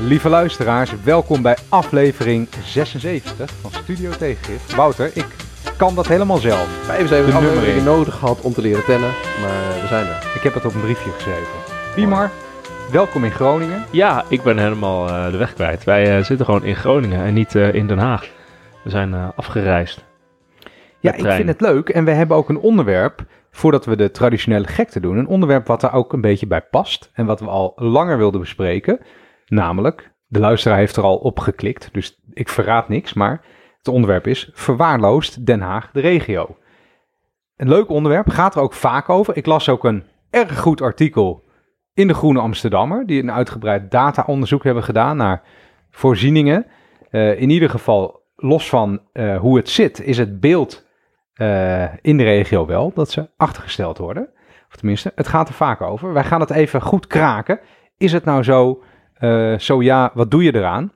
Lieve luisteraars, welkom bij aflevering 76 van Studio Tegengif. Wouter, ik kan dat helemaal zelf. 75 De afleveringen nummering. nodig gehad om te leren tennen, maar we zijn er. Ik heb het op een briefje geschreven. Wiemar, welkom in Groningen. Ja, ik ben helemaal eh, de weg kwijt. Wij eh, zitten gewoon in Groningen en niet eh, in Den Haag. We zijn eh, afgereisd. Ja, ik vind het leuk en we hebben ook een onderwerp, voordat we de traditionele gekte doen, een onderwerp wat er ook een beetje bij past en wat we al langer wilden bespreken. Namelijk, de luisteraar heeft er al op geklikt, dus ik verraad niks, maar het onderwerp is verwaarloosd Den Haag de regio. Een leuk onderwerp, gaat er ook vaak over. Ik las ook een erg goed artikel in de Groene Amsterdammer, die een uitgebreid data-onderzoek hebben gedaan naar voorzieningen. Eh, in ieder geval, los van eh, hoe het zit, is het beeld eh, in de regio wel dat ze achtergesteld worden. Of tenminste, het gaat er vaak over. Wij gaan het even goed kraken. Is het nou zo? Eh, zo ja, wat doe je eraan?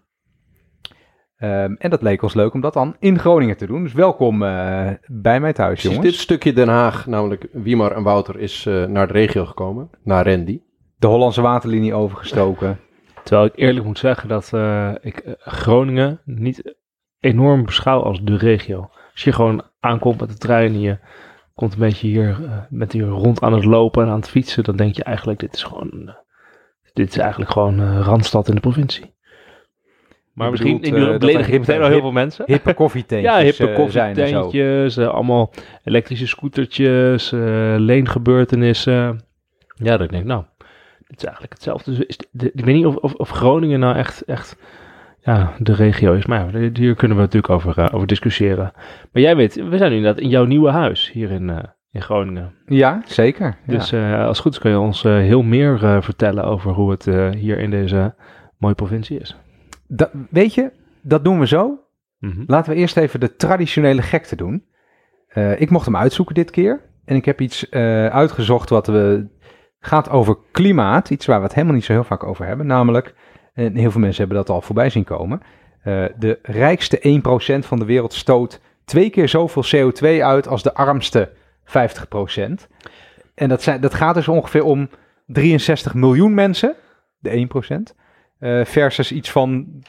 Ehm, en dat leek ons leuk om dat dan in Groningen te doen. Dus welkom eh, bij mij thuis, Precies, jongens. dit stukje Den Haag, namelijk Wiemar en Wouter, is eh, naar de regio gekomen, naar Randy. De Hollandse waterlinie overgestoken. Terwijl ik eerlijk moet zeggen dat eh, ik Groningen niet enorm beschouw als de regio. Als je gewoon aankomt met de trein en je komt een beetje hier met hier rond aan het lopen en aan het fietsen, dan denk je eigenlijk dit is gewoon, dit is eigenlijk gewoon eh, Randstad in de provincie. Maar Je misschien bedoelt, eh, dat beledig er ik meteen al heel hip- veel mensen. Hippe koffietentjes Ja, hippe eh, koffietentjes, eh, allemaal elektrische scootertjes, eh, leengebeurtenissen. Ja, dat ik denk, nou, dit is eigenlijk hetzelfde. Dus is de- de- ik weet niet of, of, of Groningen nou echt, echt ja, de regio is. Maar ja, hier kunnen we natuurlijk over, over discussiëren. Maar jij weet, we zijn nu inderdaad in jouw nieuwe huis hier in, eh, in Groningen. Ja, zeker. Dus eh, als het goed is kun je ons eh, heel meer eh, vertellen over hoe het hier in deze mooie provincie is. Weet je, dat doen we zo. Mhm. Laten we eerst even de traditionele gekte doen. Ik mocht hem uitzoeken dit keer. En ik heb iets uitgezocht wat we, gaat over klimaat. Iets waar we het helemaal niet zo heel vaak over hebben. Namelijk, en heel veel mensen hebben dat al voorbij zien komen. de rijkste 1% van de wereld stoot twee keer zoveel CO2 uit als de armste 50%. En dat, zijn, dat gaat dus ongeveer om 63 miljoen mensen, de 1%. eh, versus iets van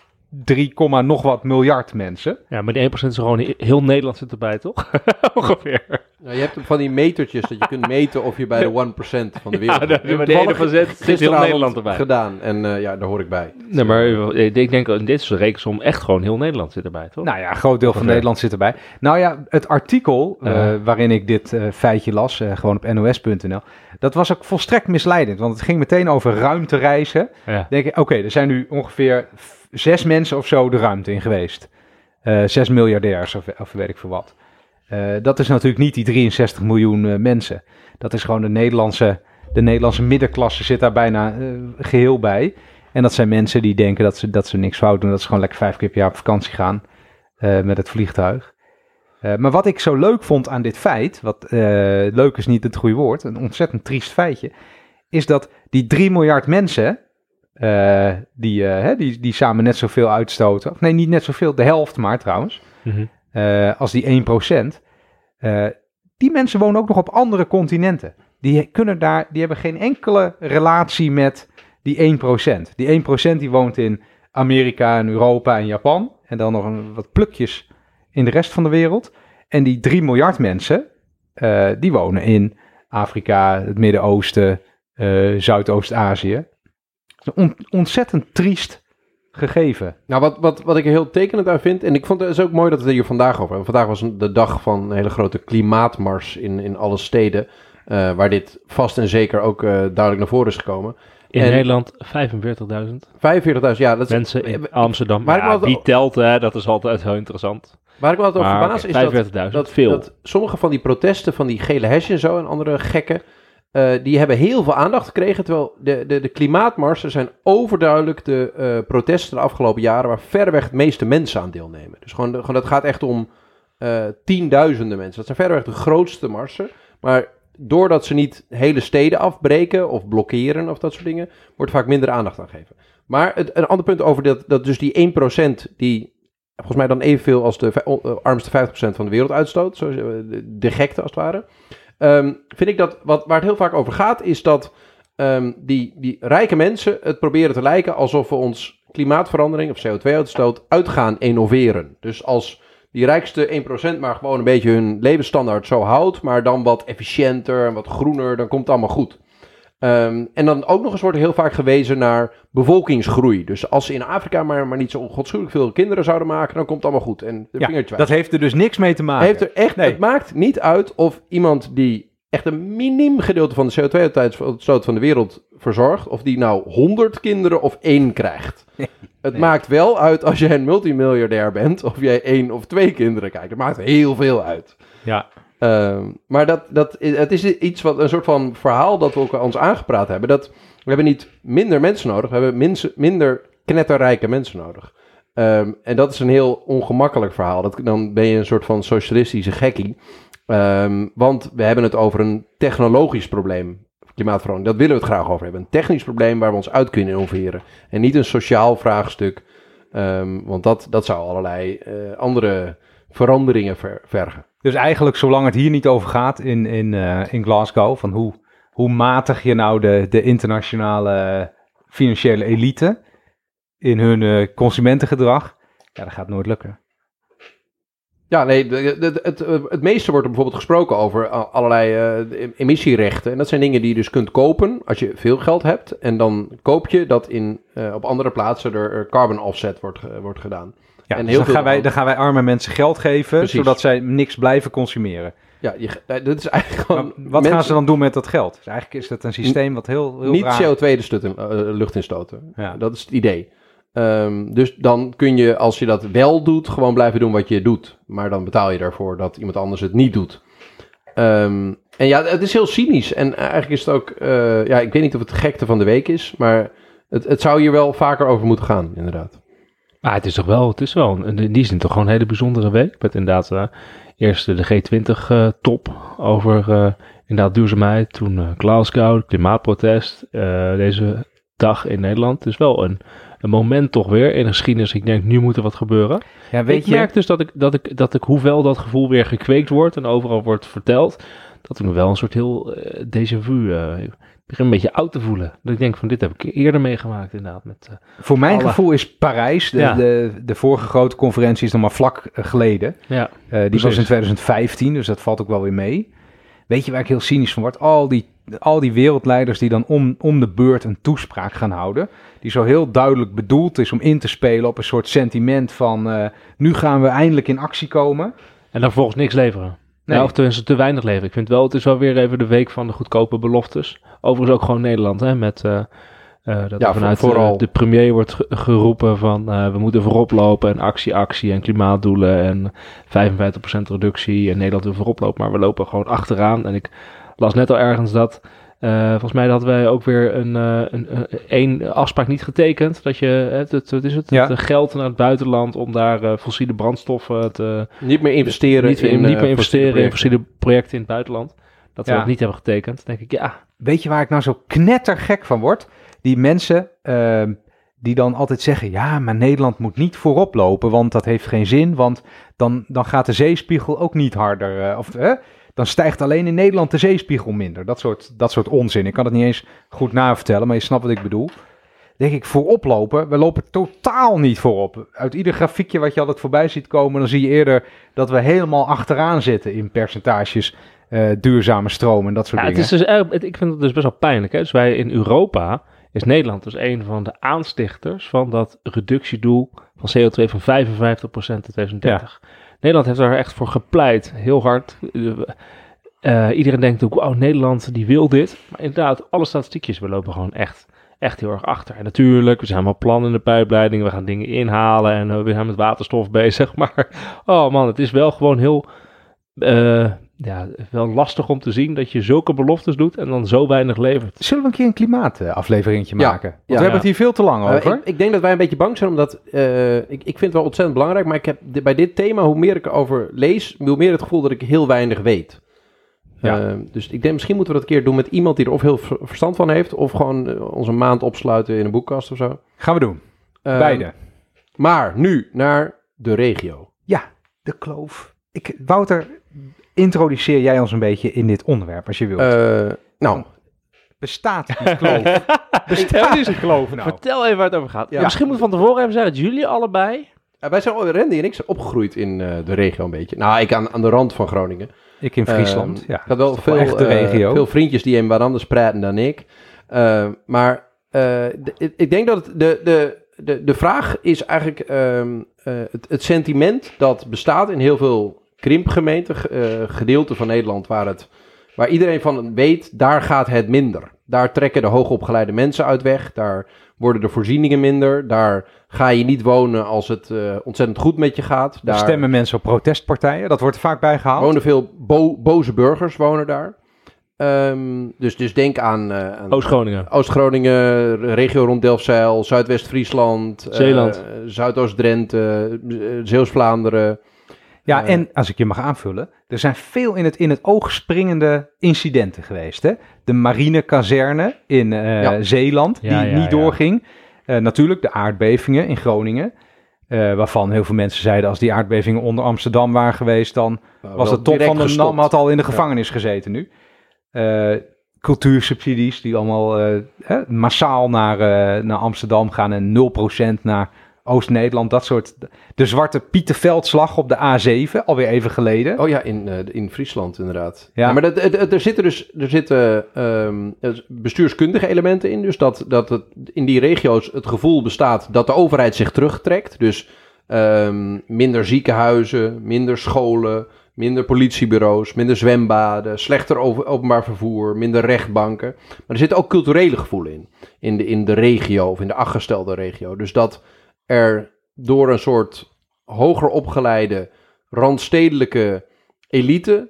3, nog wat miljard mensen. Ja, maar die 1% is gewoon he- heel Nederland zit erbij, toch? Ongeveer. Nou, je hebt van die metertjes dat je kunt meten of je bij de 1% van de wereld Ja, bent. de- maar de ene Toevallig procent zit heel Nederland erbij. gedaan en eh, ja, daar hoor ik bij. Nee, maar eh, ik denk in dit soort rekensom echt gewoon heel Nederland zit erbij, toch? Nou ja, een groot deel van. Nederland zit erbij. Nou ja, het artikel eh, Ja. waarin ik dit eh, feitje las, eh, gewoon op nos.nl, dat was ook volstrekt misleidend. Want het ging meteen over ruimtereizen. ja. denk ik, oké, er zijn nu ongeveer zes mensen of zo de ruimte in geweest. Eh, zes miljardairs of, of weet ik veel wat. Eh, dat is natuurlijk niet die 63 miljoen eh, mensen. Dat is gewoon de Nederlandse, de Nederlandse middenklasse zit daar bijna eh, geheel bij. En dat zijn mensen die denken dat ze, dat ze niks fout doen. Dat ze gewoon lekker vijf keer per jaar op vakantie gaan met het vliegtuig. Maar wat ik zo leuk vond aan dit feit, wat leuk is niet het goede woord, een ontzettend triest feitje, is dat die 3 miljard mensen, eh, die, eh, hè, die, die samen net zoveel uitstoten, of nee, niet net zoveel, de helft maar trouwens, Mhm. eh, als die 1%, eh, die mensen wonen ook nog op andere continenten. Die, kunnen daar, die hebben geen enkele relatie met die 1%. Die 1% die woont in Amerika en Europa en Japan. En dan nog een, wat plukjes in de rest van de wereld. En die 3 miljard mensen, die wonen in Afrika, het Midden-Oosten, eh, Zuidoost-Azië. Een on- ontzettend triest gegeven. Nou, wat, wat, wat ik er heel tekenend aan vind, en ik vond het is ook mooi dat we het hier vandaag over hebben. Vandaag was de dag van een hele grote klimaatmars in, in alle steden, eh, waar dit vast en zeker ook eh, duidelijk naar voren is gekomen. 45.000 In En- Nederland 45.000 ja, dat is, mensen in Amsterdam. Ja, me altijd- wie telt, hè? Dat is altijd heel interessant. waar ik me altijd over Maar verbaas is dat, 45.000, dat, veel. dat sommige van die protesten, van die gele hash en zo en andere gekken, eh, die hebben heel veel aandacht gekregen. Terwijl de, de, de klimaatmarsen zijn overduidelijk de eh, protesten de afgelopen jaren waar verreweg het meeste mensen aan deelnemen. Dus gewoon, gewoon dat gaat echt om eh, tienduizenden mensen. Dat zijn verreweg de grootste marsen. Maar doordat ze niet hele steden afbreken of blokkeren of dat soort dingen, wordt vaak minder aandacht aan gegeven. Maar het, een ander punt over dat, dat dus die 1% die volgens mij dan evenveel als de armste 50% van de wereld uitstoot, de, de gekte als het ware. Ehm, vind ik dat, wat, waar het heel vaak over gaat, is dat ehm, die, die rijke mensen het proberen te lijken alsof we ons klimaatverandering of CO2-uitstoot uit gaan innoveren. Dus als die rijkste 1% maar gewoon een beetje hun levensstandaard zo houdt, maar dan wat efficiënter en wat groener, dan komt het allemaal goed. Ehm, en dan ook nog eens wordt heel vaak gewezen naar bevolkingsgroei. Dus als ze in Afrika maar, maar niet zo ongodschuwelijk veel kinderen zouden maken, dan komt het allemaal goed. En de Ja, vingertje dat heeft er dus niks mee te maken. heeft er echt, Nee. Het maakt niet uit of iemand die echt een miniem gedeelte van de CO2-uitstoot van de wereld verzorgt, of die nou 100 kinderen of één krijgt. Het Nee. maakt wel uit als jij een multimiljardair bent, of jij één of twee kinderen krijgt. Het maakt heel veel uit. Ja, maar dat, dat, het is iets wat een soort van verhaal dat we ook ons aangepraat hebben. Dat we hebben niet minder mensen nodig, we hebben minder knetterrijke mensen nodig. Ehm, en dat is een heel ongemakkelijk verhaal. Dat, dan ben je een soort van socialistische gekkie. Ehm, want we hebben het over een technologisch probleem, klimaatverandering. Dat willen we het graag over hebben. Een technisch probleem waar we ons uit kunnen innoveren. En niet een sociaal vraagstuk. Ehm, want dat, dat zou allerlei eh, andere veranderingen ver- vergen. Dus eigenlijk, zolang het hier niet over gaat in, in, eh, in Glasgow, van hoe, hoe matig je nou de, de internationale financiële elite in hun eh, consumentengedrag, ja, dat gaat nooit lukken. Ja, nee, de- het, het meeste wordt er bijvoorbeeld gesproken over allerlei eh, emissierechten. En dat zijn dingen die je dus kunt kopen als je veel geld hebt. En dan koop je dat in, eh, op andere plaatsen er carbon offset wordt, wordt gedaan. Ja, En dus dan, veel gaan wij, dan gaan wij arme mensen geld geven, Precies. zodat zij niks blijven consumeren. Ja, je, eh, dat is eigenlijk gewoon... wat gaan ze dan doen met dat geld? Dus eigenlijk is dat een systeem wat heel, heel Niet raar... CO2 de stut in, eh, lucht instoten. Ja. Dat is het idee. Ehm, dus dan kun je, als je dat wel doet, gewoon blijven doen wat je doet. Maar dan betaal je daarvoor dat iemand anders het niet doet. Ehm, en ja, het is heel cynisch. En eigenlijk is het ook, eh, ja, ik weet niet of het de gekte van de week is, maar het, het zou hier wel vaker over moeten gaan, inderdaad. Maar het is toch wel, het is wel een- in die zin toch gewoon een hele bijzondere week. Met inderdaad eh, eerst de G20-top over eh, inderdaad duurzaamheid. Toen eh, Glasgow, klimaatprotest. eh, deze dag in Nederland. Het is wel een, een moment toch weer in de geschiedenis. Ik denk, nu moet er wat gebeuren. Ja, weet ik je, merk dus dat ik, dat, ik, dat ik, hoewel dat gevoel weer gekweekt wordt en overal wordt verteld, dat ik me wel een soort heel eh déjà vu, eh, begin een beetje oud te voelen. Dat ik denk van, dit heb ik eerder meegemaakt inderdaad. Met, eh, voor mijn alle- gevoel is Parijs, de, Ja. de, de vorige grote conferentie is nog maar vlak eh, geleden. ja, Eh, die Precies. was in 2015, dus dat valt ook wel weer mee. Weet je waar ik heel cynisch van word? Al die, al die wereldleiders die dan om, om de beurt een toespraak gaan houden. Die zo heel duidelijk bedoeld is om in te spelen op een soort sentiment van... nu gaan we eindelijk in actie komen. en dan vervolgens niks leveren. Nee. Ja, of tenminste te weinig leveren. Ik vind wel, het is wel weer even de week van de goedkope beloftes. Overigens ook gewoon Nederland, hè, met... eh, eh, dat Ja, vanuit voor- vooral. eh, de premier wordt ge- geroepen van we moeten voorop lopen en actie, actie en klimaatdoelen en 55% reductie en Nederland wil voorop lopen, maar we lopen gewoon achteraan. En ik las net al ergens dat, eh, volgens mij hadden wij ook weer een, eh, een, een, één afspraak niet getekend, dat je, het, het, wat is het, Ja. het geld naar het buitenland om daar eh, fossiele brandstoffen te, Niet meer investeren niet, meer- in, niet meer investeren in projecten. fossiele projecten in het buitenland. Dat we dat niet hebben getekend. Dan denk ik, ja, Weet je waar ik nou zo knettergek van word? Die mensen ehm, die dan altijd zeggen... ja, maar Nederland moet niet voorop lopen, want dat heeft geen zin. Want dan, dan gaat de zeespiegel ook niet harder. eh, of hè, dan stijgt alleen in Nederland de zeespiegel minder. Dat soort, dat soort onzin. Ik kan het niet eens goed navertellen, maar je snapt wat ik bedoel. Denk ik, voorop lopen? We lopen totaal niet voorop. Uit ieder grafiekje wat je altijd voorbij ziet komen... dan zie je eerder dat we helemaal achteraan zitten in percentages... eh, duurzame stroom en dat soort Ja, het dingen. is dus, het- ik vind het dus best wel pijnlijk. Hè? Dus wij in Europa is Nederland dus een van de aanstichters van dat reductiedoel van CO2 van 55% in 2030. Nederland heeft daar echt voor gepleit, heel hard. Eh, iedereen denkt ook, wow, Nederland die wil dit. Maar inderdaad, alle statistiekjes, we lopen gewoon echt, echt heel erg achter. En natuurlijk, we zijn allemaal plannen in de pijpleiding, we gaan dingen inhalen en eh, we zijn met waterstof bezig. Maar, oh man, het is wel gewoon heel eh, ja, wel lastig om te zien dat je zulke beloftes doet en dan zo weinig levert. Zullen we een keer een klimaatafleveringje Ja. maken? Want Ja. we hebben het hier veel te lang Eh, over. ik, ik denk dat wij een beetje bang zijn, omdat eh, ik, ik vind het wel ontzettend belangrijk, maar ik heb bij dit thema, hoe meer ik erover lees, hoe meer het gevoel dat ik heel weinig weet. Ja. Eh, dus ik denk, misschien moeten we dat een keer doen met iemand die er of heel ver- verstand van heeft, of gewoon een maand opsluiten in een boekkast of zo. Gaan we doen. Eh, Beide. Maar nu naar de regio. Ja, de kloof. Ik, Wouter, introduceer jij ons een beetje in dit onderwerp als je wilt. Eh, nou, Bestaat die kloof? Bestel eens. geloven nou. Vertel even waar het over gaat. Ja. Misschien moet van tevoren even zeggen dat jullie allebei... Wij zijn, Randy en ik zijn opgegroeid in eh, de regio een beetje. Nou, ik aan, aan de rand van Groningen. Ik in Friesland, Ehm, ja. Ik had wel veel, echt de eh, regio. veel vriendjes die hem wat anders praten dan ik. Eh, maar eh, de- ik- ik denk dat het de, de, de, de vraag is eigenlijk ehm, eh, het, het sentiment dat bestaat in heel veel krimpgemeenten, ge- eh, gedeelten van Nederland waar, het, waar iedereen van weet, daar gaat het minder. Daar trekken de hoogopgeleide mensen uit weg, daar worden de voorzieningen minder, daar ga je niet wonen als het eh, ontzettend goed met je gaat. Daar stemmen mensen op protestpartijen. Dat wordt er vaak bijgehaald. wonen veel bo- boze burgers wonen daar. Ehm, dus, dus denk aan, eh, aan Oost-Groningen. Oost-Groningen, regio rond Delfzijl, Zuidwest-Friesland, eh, Zeeland. Zuidoost-Drenthe, eh, Zeeuws-Vlaanderen. Ja, Eh. en als ik je mag aanvullen, er zijn veel in het, in het oog springende incidenten geweest. Hè? De marinekazerne in eh, Ja. Zeeland, die Ja, niet doorging. Eh, natuurlijk de aardbevingen in Groningen. waarvan heel veel mensen zeiden, als die aardbevingen onder Amsterdam waren geweest, dan Nou, was de top van de. NAM had al in de gevangenis gezeten nu. Cultuursubsidies die allemaal eh, massaal naar, naar Amsterdam gaan en 0% naar Oost-Nederland. Dat soort. De zwarte Pieterveldslag op de A7, alweer even geleden. Oh ja, in, eh, in Friesland inderdaad. Ja. Ja. maar dat, er zitten dus er zitten, ehm, bestuurskundige elementen in. Dus dat, dat het in die regio's het gevoel bestaat dat de overheid zich terugtrekt. Dus ehm, minder ziekenhuizen, minder scholen, minder politiebureaus, minder zwembaden, slechter over, openbaar vervoer, minder rechtbanken. Maar er zitten ook culturele gevoelen in. In de, in de regio of in de achterstelde regio. Dus dat er door een soort hoger opgeleide, randstedelijke elite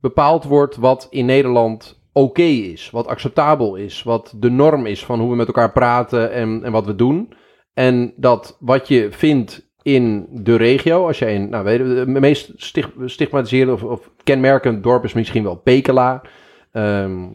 bepaald wordt wat in Nederland oké is, wat acceptabel is, wat de norm is van hoe we met elkaar praten en, en wat we doen. En dat wat je vindt in de regio, als jij in, nou weet je, het meest stig- stigmatiserende of, of kenmerkend dorp is misschien wel Pekela. Ehm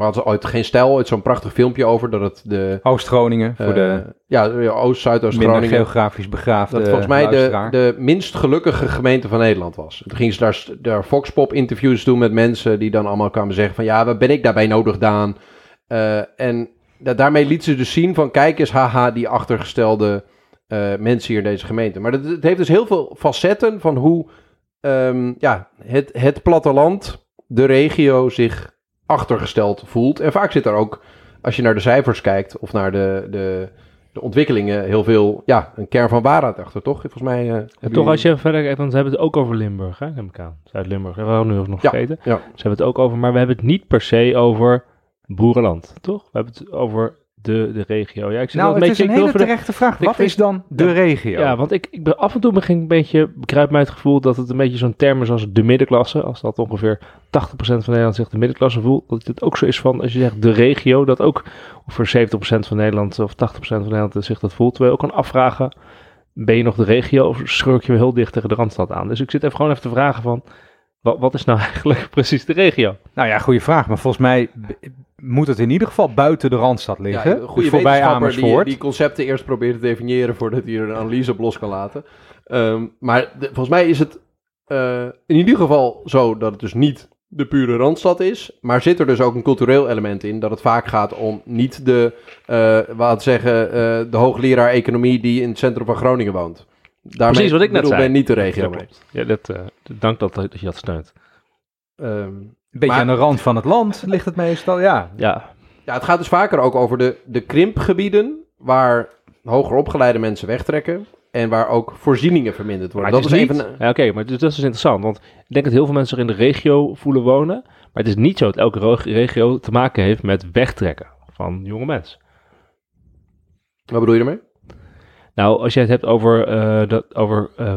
maar hadden ze ooit geen stijl, ooit zo'n prachtig filmpje over dat het de Oost-Groningen, voor de eh, ja, ja, Oost, Zuidoost minder Groningen geografisch begraafde dat volgens mij de, de minst gelukkige gemeente van Nederland was. Toen gingen ze daar, daar Foxpop interviews doen met mensen die dan allemaal kwamen zeggen van ja, wat ben ik daarbij nodig gedaan? Eh, en da- daarmee liet ze dus zien van kijk eens, haha, die achtergestelde eh, mensen hier in deze gemeente. Maar dat, het heeft dus heel veel facetten van hoe ehm, ja, het, het platteland, de regio zich achtergesteld voelt. En vaak zit daar ook, als je naar de cijfers kijkt of naar de, de, de ontwikkelingen, heel veel, ja, een kern van waarheid achter, toch? Volgens mij... eh, En hebben toch, als je verder kijkt, want ze hebben het ook over Limburg, hè, neem ik aan. Zuid-Limburg, we nu nog Ja, vergeten. ja. Ze hebben het ook over, maar we hebben het niet per se over boerenland, toch? We hebben het over de, de regio. Ja, ik zit nou, het is een hele de- terechte vraag. Wat vind- is dan de regio? Ja, want ik, ik ben af en toe begin een beetje, bekruipt mij het gevoel dat het een beetje zo'n term is als de middenklasse. Als dat ongeveer 80% van Nederland zich de middenklasse voelt. Dat het ook zo is van, als je zegt de regio, dat ook voor 70% van Nederland of 80% van Nederland zich dat voelt. Terwijl je ook kan afvragen, ben je nog de regio of schurk je weer heel dicht tegen de Randstad aan? Dus ik zit even gewoon even te vragen van, wat, wat is nou eigenlijk precies de regio? Nou ja, goede vraag. Maar volgens mij moet het in ieder geval buiten de Randstad liggen. Ja, een dus goede voorbij wetenschapper die, Amersfoort. die concepten eerst probeert te definiëren voordat hij er een analyse op los kan laten. Ehm, maar de- volgens mij is het eh, in ieder geval zo dat het dus niet de pure Randstad is. Maar zit er dus ook een cultureel element in dat het vaak gaat om niet de, eh wat zeggen, eh, de hoogleraar economie die in het centrum van Groningen woont. Daarmee Precies wat ik net bedoel zei. ben niet de regio Ja, mee. klopt. Ja, dat, eh, dank dat, dat je dat steunt. Ehm, Een beetje Maar- aan de rand van het land ligt het meestal, ja. Ja, Ja, het gaat dus vaker ook over de, de krimpgebieden waar hoger opgeleide mensen wegtrekken en waar ook voorzieningen verminderd worden. Maar Dat is is even. Ja, oké, maar dus, dat is dus interessant. Want ik denk dat heel veel mensen zich in de regio voelen wonen. Maar het is niet zo dat elke regio te maken heeft met wegtrekken van jonge mensen. Wat bedoel je ermee? Nou, als je het hebt over, eh, dat, over eh,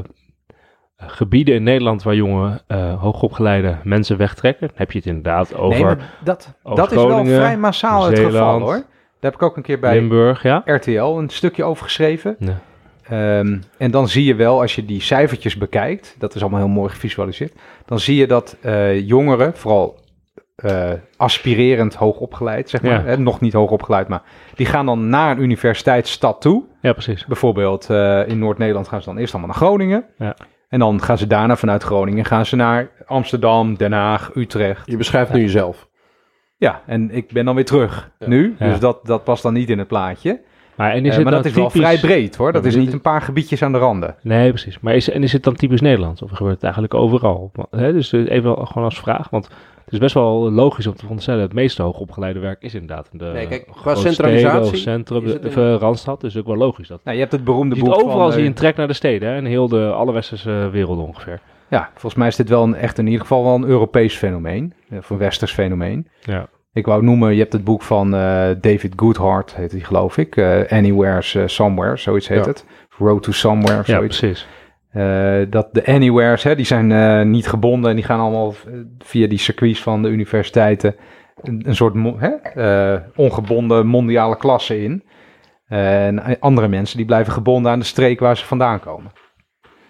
gebieden in Nederland waar jonge, eh, hoogopgeleide mensen wegtrekken, dan heb je het inderdaad over nee, dat, dat is wel vrij massaal het geval hoor. Daar heb ik ook een keer bij Limburg, ja. RTL een stukje over geschreven. Nee. Ehm, en dan zie je wel, als je die cijfertjes bekijkt, dat is allemaal heel mooi gevisualiseerd, dan zie je dat jongeren, vooral eh, aspirerend hoogopgeleid, zeg maar, Ja. hè, nog niet hoogopgeleid, maar die gaan dan naar een universiteitsstad toe. Ja, precies. Bijvoorbeeld eh, in Noord-Nederland gaan ze dan eerst allemaal naar Groningen. Ja. En dan gaan ze daarna vanuit Groningen gaan ze naar Amsterdam, Den Haag, Utrecht. Je beschrijft nu jezelf. Ja, en ik ben dan weer terug Ja. nu. Ja. Dus dat, dat past dan niet in het plaatje. Maar, en is Eh, het maar dat is wel typisch- vrij breed hoor. Dat is niet een paar gebiedjes aan de randen. Nee, precies. Maar is, en is het dan typisch Nederlands? Of gebeurt het eigenlijk overal? Want, Hè, dus even wel- gewoon als vraag. Want het is best wel logisch om te veronderstellen. Het meeste hoogopgeleide werk is inderdaad in de Nee, kijk, qua centralisatie steden centrum, eh, Randstad. Dus ook wel logisch. Dat. Nou, je hebt het beroemde boek overal zie je eh, een trek naar de steden. Hè? In heel de alle westerse wereld ongeveer. Ja, volgens mij is dit wel een, echt in ieder geval wel een Europees fenomeen. eh, Of een westers fenomeen. Ja. Ik wou noemen, je hebt het boek van eh, David Goodhart, heet hij geloof ik. eh, Anywhere's eh, Somewhere, zoiets heet Ja. het. Road to Somewhere of ja, zoiets. precies. Eh, dat de Anywheres, hè, die zijn eh, niet gebonden en die gaan allemaal eh, via die circuits van de universiteiten een, een soort hè, eh, ongebonden mondiale klasse in. en andere mensen die blijven gebonden aan de streek waar ze vandaan komen.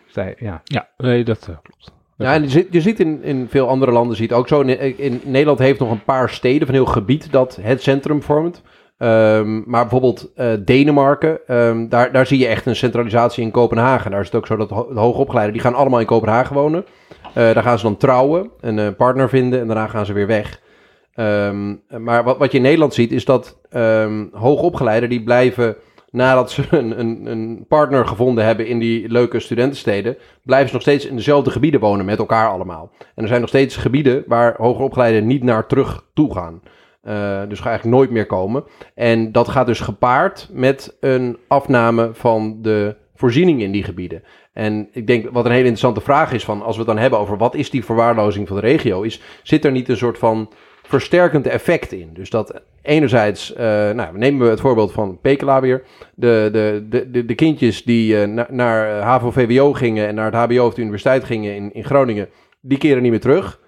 Dus hij- ja. Ja, nee, dat klopt. Ja, en je ziet, je ziet in, in veel andere landen zie je het ook zo. In, in Nederland heeft nog een paar steden van heel gebied dat het centrum vormt. Ehm, maar bijvoorbeeld eh, Denemarken, ehm, daar, daar zie je echt een centralisatie in Kopenhagen. Daar is het ook zo dat ho- de hoogopgeleiden, die gaan allemaal in Kopenhagen wonen. Eh, daar gaan ze dan trouwen, een eh, partner vinden en daarna gaan ze weer weg. Ehm, maar wat, wat je in Nederland ziet is dat hoogopgeleiden die blijven nadat ze een, een, een partner gevonden hebben in die leuke studentensteden, blijven ze nog steeds in dezelfde gebieden wonen met elkaar allemaal. En er zijn nog steeds gebieden waar hoger opgeleiden niet naar terug toe gaan. Eh, dus ga eigenlijk nooit meer komen. En dat gaat dus gepaard met een afname van de voorzieningen in die gebieden. En ik denk wat een hele interessante vraag is van als we het dan hebben over wat is die verwaarlozing van de regio, is zit er niet een soort van versterkend effect in. Dus dat enerzijds, eh nou, nemen we het voorbeeld van Pekela weer. De, de, de, de, kindjes die eh, na- naar HAVO-VWO gingen en naar het HBO of de universiteit gingen in, in Groningen, die keren niet meer terug.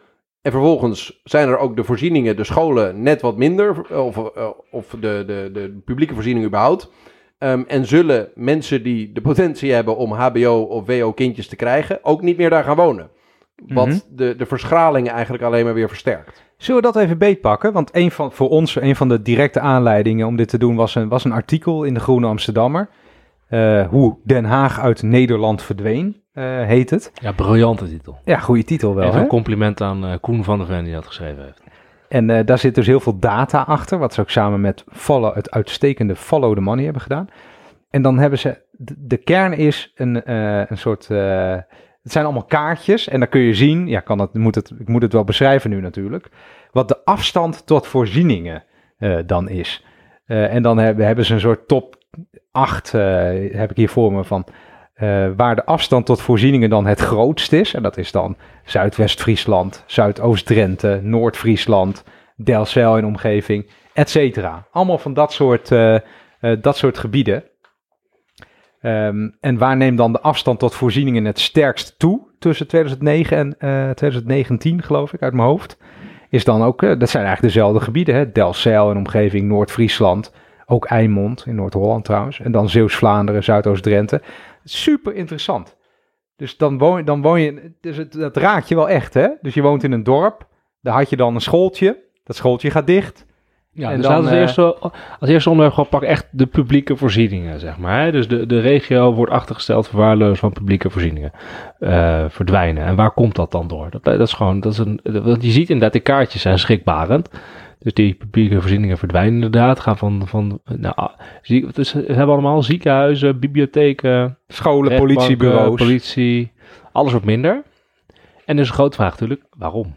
En vervolgens zijn er ook de voorzieningen, de scholen, net wat minder. Of, eh, of de, de, de publieke voorzieningen überhaupt. Ehm, en zullen mensen die de potentie hebben om HBO of WO kindjes te krijgen, ook niet meer daar gaan wonen. Wat Mhm. de, de verschraling eigenlijk alleen maar weer versterkt. Zullen we dat even beetpakken? Want een van, voor ons, een van de directe aanleidingen om dit te doen was een, was een artikel in de Groene Amsterdammer. Eh, hoe Den Haag uit Nederland verdween, heet het. Ja, briljante titel. Ja, goede titel wel. Even Hè? een compliment aan eh, Koen van der Ven die dat geschreven heeft. En eh, daar zit dus heel veel data achter, wat ze ook samen met follow, het uitstekende Follow the Money hebben gedaan. En dan hebben ze, de, de kern is een, eh, een soort, eh, het zijn allemaal kaartjes en dan kun je zien, ja, kan het, moet het, ik moet het wel beschrijven nu natuurlijk, wat de afstand tot voorzieningen eh, dan is. Eh, en dan hebben, hebben ze een soort top 8, heb ik hier voor me, van eh, waar de afstand tot voorzieningen dan het grootst is. En dat is dan Zuidwest-Friesland, Zuidoost-Drenthe, Noord-Friesland, Delfzijl in omgeving, et cetera. Allemaal van dat soort, eh, eh, dat soort gebieden. Ehm, en waar neemt dan de afstand tot voorzieningen het sterkst toe tussen 2009 en eh, 2019, geloof ik, uit mijn hoofd? Is dan ook, dat zijn eigenlijk dezelfde gebieden, hè? Delfzijl in omgeving Noord-Friesland, ook Eimond in Noord-Holland trouwens, en dan Zeeuws-Vlaanderen, Zuidoost-Drenthe. Super interessant. Dus dan woon, dan woon je, dus het, dat raakt je wel echt, hè? Dus je woont in een dorp, daar had je dan een schooltje, dat schooltje gaat dicht. Ja, En dus dan, we eh, als, eerste, als eerste onderwerp gewoon pakken echt de publieke voorzieningen, zeg maar. Hè? Dus de, de regio wordt achtergesteld verwaarloosd van publieke voorzieningen eh, verdwijnen. En waar komt dat dan door? Dat, dat is gewoon, dat is een, want je ziet inderdaad, de kaartjes zijn schrikbarend. Dus die publieke voorzieningen verdwijnen inderdaad. Gaan van, van nou, ah, zie, dus we hebben allemaal ziekenhuizen, bibliotheken, Scholen, politiebureaus. politie, alles wordt minder. En dus een grote vraag natuurlijk, waarom?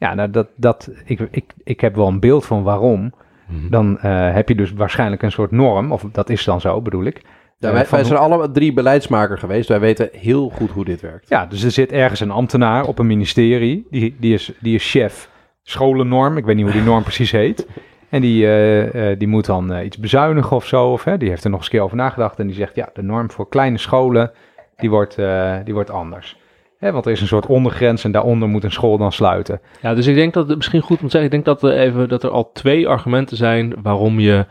ja, nou, dat, dat, ik, ik, ik heb wel een beeld van waarom. Mhm. Dan eh, heb je dus waarschijnlijk een soort norm, of dat is dan zo, bedoel ik. Ja, Eh, wij, wij zijn alle drie beleidsmaker geweest. Wij weten heel goed hoe dit werkt. Ja, dus er zit ergens een ambtenaar op een ministerie, die, die, is, die is chef scholennorm, ik weet niet hoe die norm precies heet. En die, eh, eh, die moet dan eh, iets bezuinigen of zo, of hè, die heeft er nog eens een keer over nagedacht en die zegt, ja, de norm voor kleine scholen, die wordt, die wordt anders. Hè, want er is een soort ondergrens en daaronder moet een school dan sluiten. Ja, dus ik denk dat het misschien goed om te zeggen, ik denk dat even, dat er al twee argumenten zijn waarom je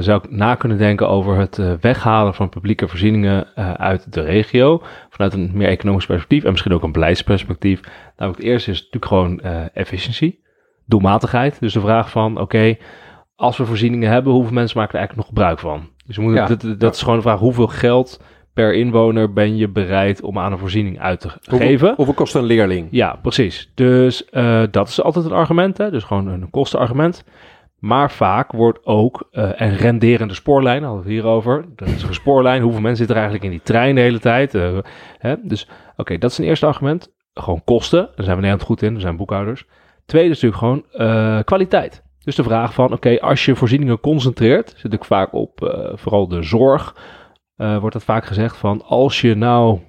zou na kunnen denken over het weghalen van publieke voorzieningen uit de regio. Vanuit een meer economisch perspectief en misschien ook een beleidsperspectief. Namelijk het eerste is natuurlijk gewoon eh efficiëntie, doelmatigheid. Dus de vraag van, oké, als we voorzieningen hebben, hoeveel mensen maken er eigenlijk nog gebruik van? Dus we moeten, Ja. dat, dat is gewoon de vraag, hoeveel geld per inwoner ben je bereid om aan een voorziening uit te Hoeveel- geven. Hoeveel kost een leerling? Ja, precies. Dus eh, dat is altijd een argument, hè? dus gewoon een kostenargument. Maar vaak wordt ook eh een renderende spoorlijn, hadden we hierover. Dat is een spoorlijn, hoeveel mensen zitten er eigenlijk in die trein de hele tijd? Eh, hè? Dus oké, dat is een eerste argument. Gewoon kosten, daar zijn we Nederland goed in, we zijn boekhouders. Tweede is natuurlijk gewoon eh, kwaliteit. Dus de vraag van, oké, als je voorzieningen concentreert, zit ik vaak op vooral de zorg, wordt dat vaak gezegd van, als je nou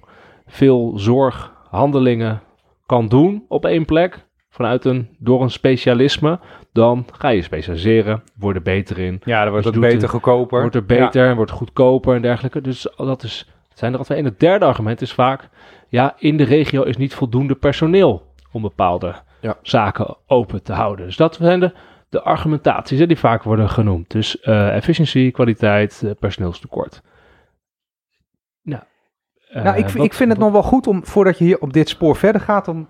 veel zorghandelingen kan doen op één plek, vanuit een, door een specialisme, dan ga je specialiseren, word er beter in, Ja, dan wordt Dus het beter, het- goedkoper. wordt er beter, wordt goedkoper en dergelijke. Dus dat is, het zijn er al twee. En het derde argument is vaak, ja, in de regio is niet voldoende personeel om bepaalde Ja. zaken open te houden. Dus dat zijn de, de argumentaties hè, die vaak worden genoemd. Dus eh efficiëntie, kwaliteit, eh, personeelstekort. Nou, eh, nou, ik, wat- ik vind het nog wel goed om, voordat je hier op dit spoor verder gaat, om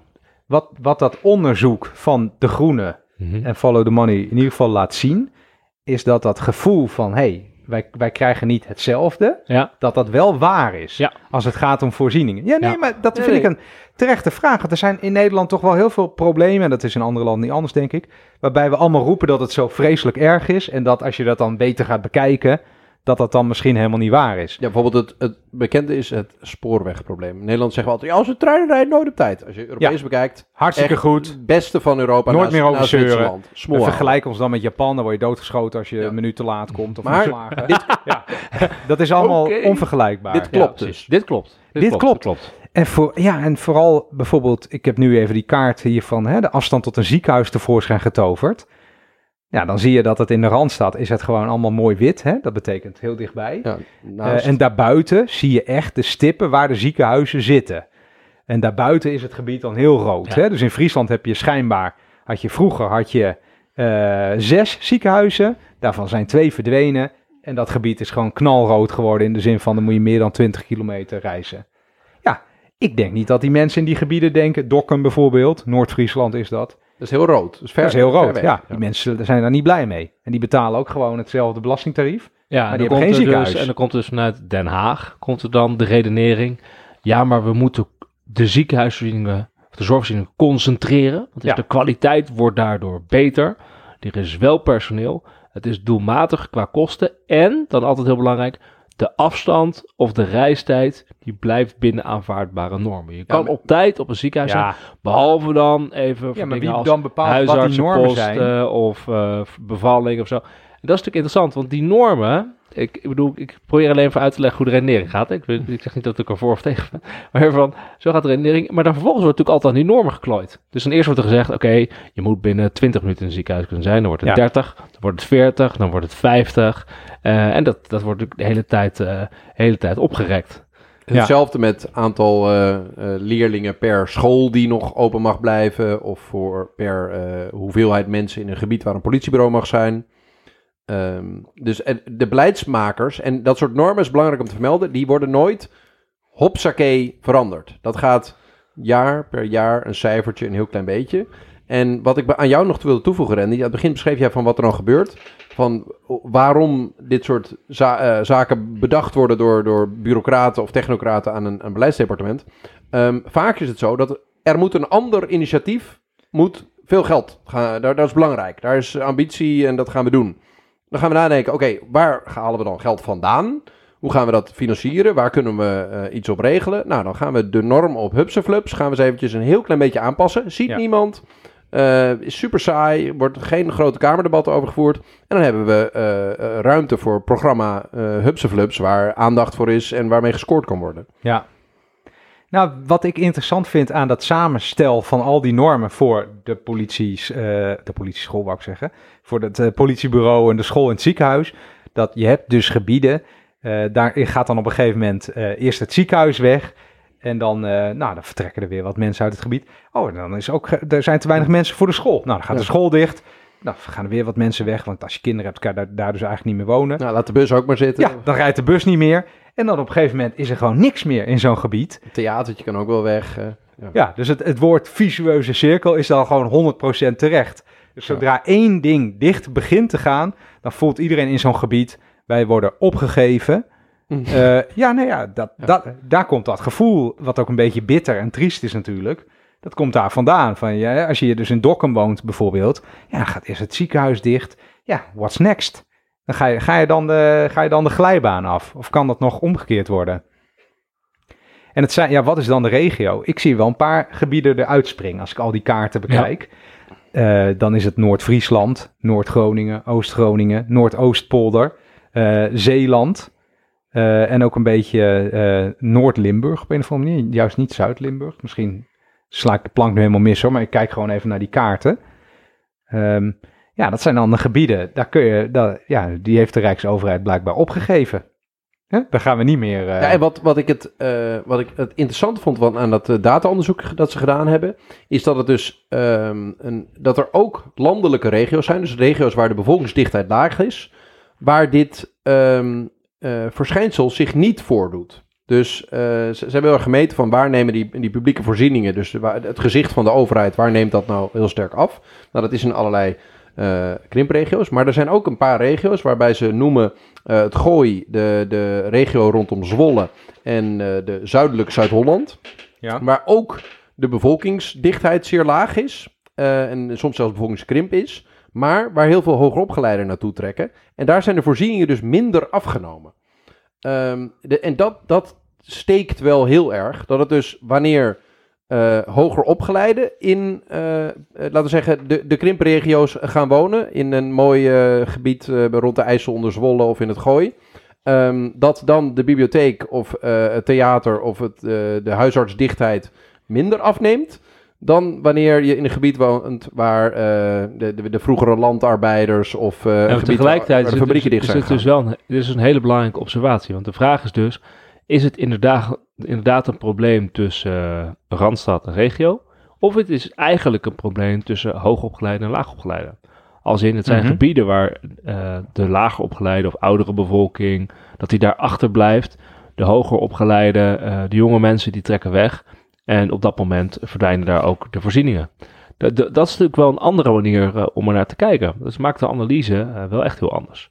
wat, wat dat onderzoek van De Groene Mhm. en Follow the Money in ieder geval laat zien, is dat dat gevoel van, hé, hey, wij, wij krijgen niet hetzelfde, Ja, dat dat wel waar is. Ja. Als het gaat om voorzieningen. Ja, nee, Ja. maar dat Nee, vind nee. ik een terechte vraag. Want er zijn in Nederland toch wel heel veel problemen, en dat is in andere landen niet anders, denk ik, waarbij we allemaal roepen dat het zo vreselijk erg is, en dat als je dat dan beter gaat bekijken, dat dat dan misschien helemaal niet waar is. Ja, bijvoorbeeld het, het bekende is het spoorwegprobleem. In Nederland zeggen we altijd, ja, als we treinen rijden nooit op tijd. Als je Europees bekijkt, Hartstikke goed. het beste van Europa Nooit naast- meer over zeuren. Vergelijken ons dan met Japan, dan word je doodgeschoten als je Ja. een minuut te laat komt of Maar ontslagen. ja. Dat is allemaal onvergelijkbaar. Dit klopt dus. Dit klopt. Dit klopt. klopt. En, voor, ja, en vooral bijvoorbeeld, ik heb nu even die kaart hier van hè, de afstand tot een ziekenhuis tevoorschijn getoverd. Ja, dan zie je dat het in de Randstad is het gewoon allemaal mooi wit. Hè? Dat betekent heel dichtbij. Ja, naast- Eh, en daarbuiten zie je echt de stippen waar de ziekenhuizen zitten. En daarbuiten is het gebied dan heel rood. Ja. Hè? Dus in Friesland heb je schijnbaar, had je vroeger had je eh, zes ziekenhuizen. Daarvan zijn twee verdwenen. En dat gebied is gewoon knalrood geworden in de zin van dan moet je meer dan 20 kilometer reizen. Ja, ik denk niet dat die mensen in die gebieden denken, Dokkum bijvoorbeeld, Noord-Friesland is dat. Dat is heel rood. Dat is, ver, dat is heel rood. Ja, die mensen zijn daar niet blij mee. En die betalen ook gewoon hetzelfde belastingtarief. Ja, Maar en die hebben geen er dus, ziekenhuis. en dan komt dus vanuit Den Haag komt er dan de redenering. Ja, maar we moeten de ziekenhuisvoorzieningen, of de zorgvoorzieningen concentreren. Want dus Ja. de kwaliteit wordt daardoor beter. Er is wel personeel. Het is doelmatig qua kosten. En, dan altijd heel belangrijk, de afstand of de reistijd, die blijft binnen aanvaardbare normen. Je kan maar- op tijd op een ziekenhuis zijn, behalve dan even Ja, maar wie dan bepaalt wat die normen zijn? of eh, bevalling of zo. En dat is natuurlijk interessant, want die normen, ik, ik bedoel, ik probeer alleen even uit te leggen hoe de redenering gaat. Ik, ik zeg niet dat ik er voor of tegen ben, maar van, zo gaat de redenering. Maar dan vervolgens wordt natuurlijk altijd aan die normen geklooid. Dus dan eerst wordt er gezegd, oké, je moet binnen 20 minuten in een ziekenhuis kunnen zijn. Dan wordt het Ja. 30, dan wordt het 40, dan wordt het 50. Eh, en dat, dat wordt natuurlijk de hele tijd, eh, hele tijd opgerekt. Hetzelfde met aantal eh, eh, leerlingen per school die nog open mag blijven. Of voor per eh, hoeveelheid mensen in een gebied waar een politiebureau mag zijn. Ehm, dus de beleidsmakers, en dat soort normen is belangrijk om te vermelden, die worden nooit hopsakee veranderd. Dat gaat jaar per jaar een cijfertje, een heel klein beetje. En wat ik aan jou nog wilde toevoegen, Randy, aan het begin beschreef jij van wat er dan gebeurt. Van waarom dit soort eh, zaken bedacht worden door, door bureaucraten of technocraten aan een, een beleidsdepartement. Ehm, vaak is het zo dat er moet een ander initiatief, moet veel geld gaan, daar, dat is belangrijk. Daar is ambitie en dat gaan we doen. Dan gaan we nadenken, oké, waar halen we dan geld vandaan? Hoe gaan we dat financieren? Waar kunnen we eh, iets op regelen? Nou, dan gaan we de norm op Hupseflups, gaan we eens eventjes een heel klein beetje aanpassen. Ziet Ja. niemand, eh, is super saai, wordt geen grote kamerdebatten over gevoerd. En dan hebben we eh, ruimte voor programma eh Hupseflups, waar aandacht voor is en waarmee gescoord kan worden. Ja. Nou, wat ik interessant vind aan dat samenstel van al die normen voor de polities, eh, de politieschool wou ik zeggen, voor het eh, politiebureau en de school en het ziekenhuis, dat je hebt dus gebieden, eh, daar gaat dan op een gegeven moment eerst het ziekenhuis weg en dan, nou, dan vertrekken er weer wat mensen uit het gebied. Oh, en dan is ook, er zijn te weinig mensen voor de school. Nou, dan gaat de school dicht. Nou, dan gaan er weer wat mensen weg, want als je kinderen hebt, kan je daar, daar dus eigenlijk niet meer wonen. Nou, laat de bus ook maar zitten. Ja, dan rijdt de bus niet meer. En dan op een gegeven moment is er gewoon niks meer in zo'n gebied. Het theatertje kan ook wel weg. eh, ja. Ja, dus het, het woord visueuze cirkel is dan gewoon 100% terecht. Dus zodra één ding dicht begint te gaan, dan voelt iedereen in zo'n gebied, wij worden opgegeven. Eh, ja, nou ja, dat, Dat, daar komt dat gevoel, wat ook een beetje bitter en triest is natuurlijk. Dat komt daar vandaan. Van, ja, als je dus in Dokkum woont bijvoorbeeld, ja, gaat eerst het ziekenhuis dicht. Ja, what's next? Dan ga je, ga, je dan de, ga je dan de glijbaan af? Of kan dat nog omgekeerd worden? En het zijn, ja, wat is dan de regio? Ik zie wel een paar gebieden eruit springen als ik al die kaarten bekijk. Eh, dan is het Noord-Friesland, Noord-Groningen, Oost-Groningen, Noordoostpolder, uh, Zeeland. Uh, en ook een beetje Noord-Limburg op een of andere manier. Juist niet Zuid-Limburg. Misschien sla ik de plank nu helemaal mis hoor, maar ik kijk gewoon even naar die kaarten. Um, ja, dat zijn dan de gebieden. Daar kun je, dat, ja, die heeft de Rijksoverheid blijkbaar opgegeven. Huh? Daar gaan we niet meer. Uh... Ja, en wat, wat, ik het, uh, wat ik het interessant vond van, aan dat uh, data-onderzoek dat ze gedaan hebben, is dat, het dus, um, een, dat er ook landelijke regio's zijn, dus regio's waar de bevolkingsdichtheid laag is, waar dit um, verschijnsel zich niet voordoet. Dus ze, hebben wel gemeten van waar nemen die, die publieke voorzieningen, dus het gezicht van de overheid, waar neemt dat nou heel sterk af? Nou, dat is in allerlei uh, krimpregio's. Maar er zijn ook een paar regio's waarbij ze noemen uh, het Gooi, de, de regio rondom Zwolle en uh, de zuidelijk Zuid-Holland. Ja. Waar ook de bevolkingsdichtheid zeer laag is. en soms zelfs bevolkingskrimp is. Maar waar heel veel hogeropgeleiden naartoe trekken. En daar zijn de voorzieningen dus minder afgenomen. Um, de, en dat, dat steekt wel heel erg. Dat het dus wanneer uh, hoger opgeleiden in, uh, laten we zeggen, de, de krimpregio's gaan wonen. In een mooi uh, gebied rond de IJssel onder Zwolle of in het Gooi. Um, dat dan de bibliotheek of het theater of het, de huisartsdichtheid minder afneemt. Dan wanneer je in een gebied woont waar de, de, de, vroegere landarbeiders of ja, een gebied tegelijkertijd waar de fabrieken dus, dicht zijn. Is het dus wel een, dit is een hele belangrijke observatie. Want de vraag is dus, is het inderdaad, inderdaad een probleem tussen uh, Randstad en regio? Of het is eigenlijk een probleem tussen hoogopgeleide en laagopgeleide? Als in, het zijn Mhm. gebieden waar uh, de lager opgeleide of oudere bevolking, dat die daar achter blijft. De hoger opgeleide, uh, de jonge mensen, die trekken weg. En op dat moment verdwijnen daar ook de voorzieningen. Dat, dat is natuurlijk wel een andere manier uh, om er naar te kijken. Dus maakt de analyse wel echt heel anders.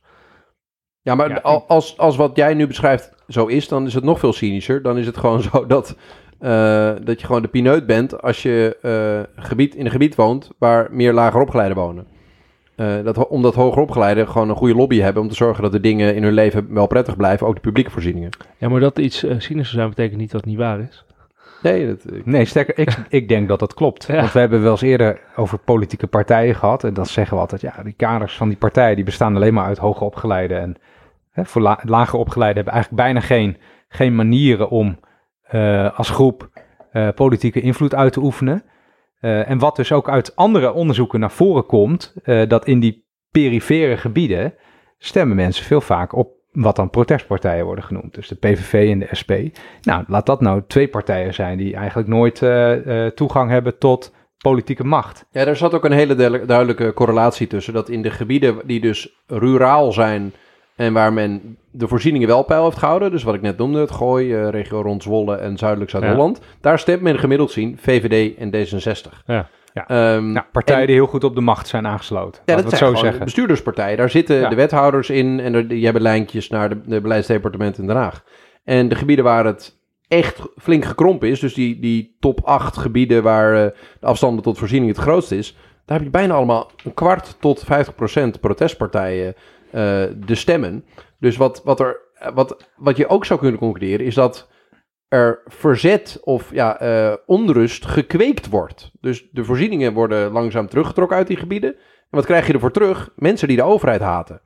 Ja, maar Ja, als, als wat jij nu beschrijft zo is, dan is het nog veel cynischer. Dan is het gewoon zo dat, uh, dat je gewoon de pineut bent als je uh, gebied, in een gebied woont waar meer lager opgeleiden wonen. Uh, dat, omdat hoger opgeleiden gewoon een goede lobby hebben om te zorgen dat de dingen in hun leven wel prettig blijven, ook de publieke voorzieningen. Ja, maar dat iets uh, cynischer zijn betekent niet dat het niet waar is. Nee, dat, Nee, sterker, ik, ik denk dat dat klopt. Ja. Want we hebben wel eens eerder over politieke partijen gehad. En dan zeggen we altijd, ja, die kaders van die partijen die bestaan alleen maar uit hoger opgeleiden. En voor la, lager opgeleiden hebben eigenlijk bijna geen, geen manieren om uh, als groep uh, politieke invloed uit te oefenen. Uh, en wat dus ook uit andere onderzoeken naar voren komt, dat in die perifere gebieden stemmen mensen veel vaak op wat dan protestpartijen worden genoemd. Dus de PVV en de SP. Nou, laat dat nou twee partijen zijn die eigenlijk nooit toegang hebben tot politieke macht. Ja, daar zat ook een hele duidelijke correlatie tussen. Dat in de gebieden die dus ruraal zijn en waar men de voorzieningen wel peil heeft gehouden. Dus wat ik net noemde, het Gooi, uh, regio rond Zwolle en zuidelijk Zuid-Holland. Ja. Daar stemt men gemiddeld zien VVD en D66. Ja. Ja. Um, nou, partijen en, die heel goed op de macht zijn aangesloten. Ja, dat we zijn zo zeggen. bestuurderspartijen. Daar zitten ja. de wethouders in en er, die hebben lijntjes naar de, de beleidsdepartementen in Den Haag. En de gebieden waar het echt flink gekrompen is, dus die, die top 8 gebieden waar uh, de afstanden tot voorziening het grootst is, daar heb je bijna allemaal een kwart tot 50 procent protestpartijen de stemmen. Dus wat, wat, er, wat, wat je ook zou kunnen concluderen is dat er verzet of ja, uh, onrust gekweekt wordt. Dus de voorzieningen worden langzaam teruggetrokken uit die gebieden. En wat krijg je ervoor terug? Mensen die de overheid haten.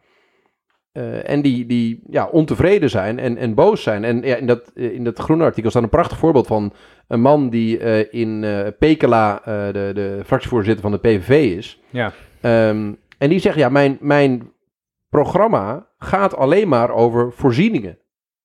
Uh, en die, die ja, ontevreden zijn en, en boos zijn. En ja, in, dat, in dat groene artikel staat een prachtig voorbeeld van een man die uh, in Pekela de, de fractievoorzitter van de PVV is. Ja. Um, en die zegt, ja, mijn, mijn programma gaat alleen maar over voorzieningen.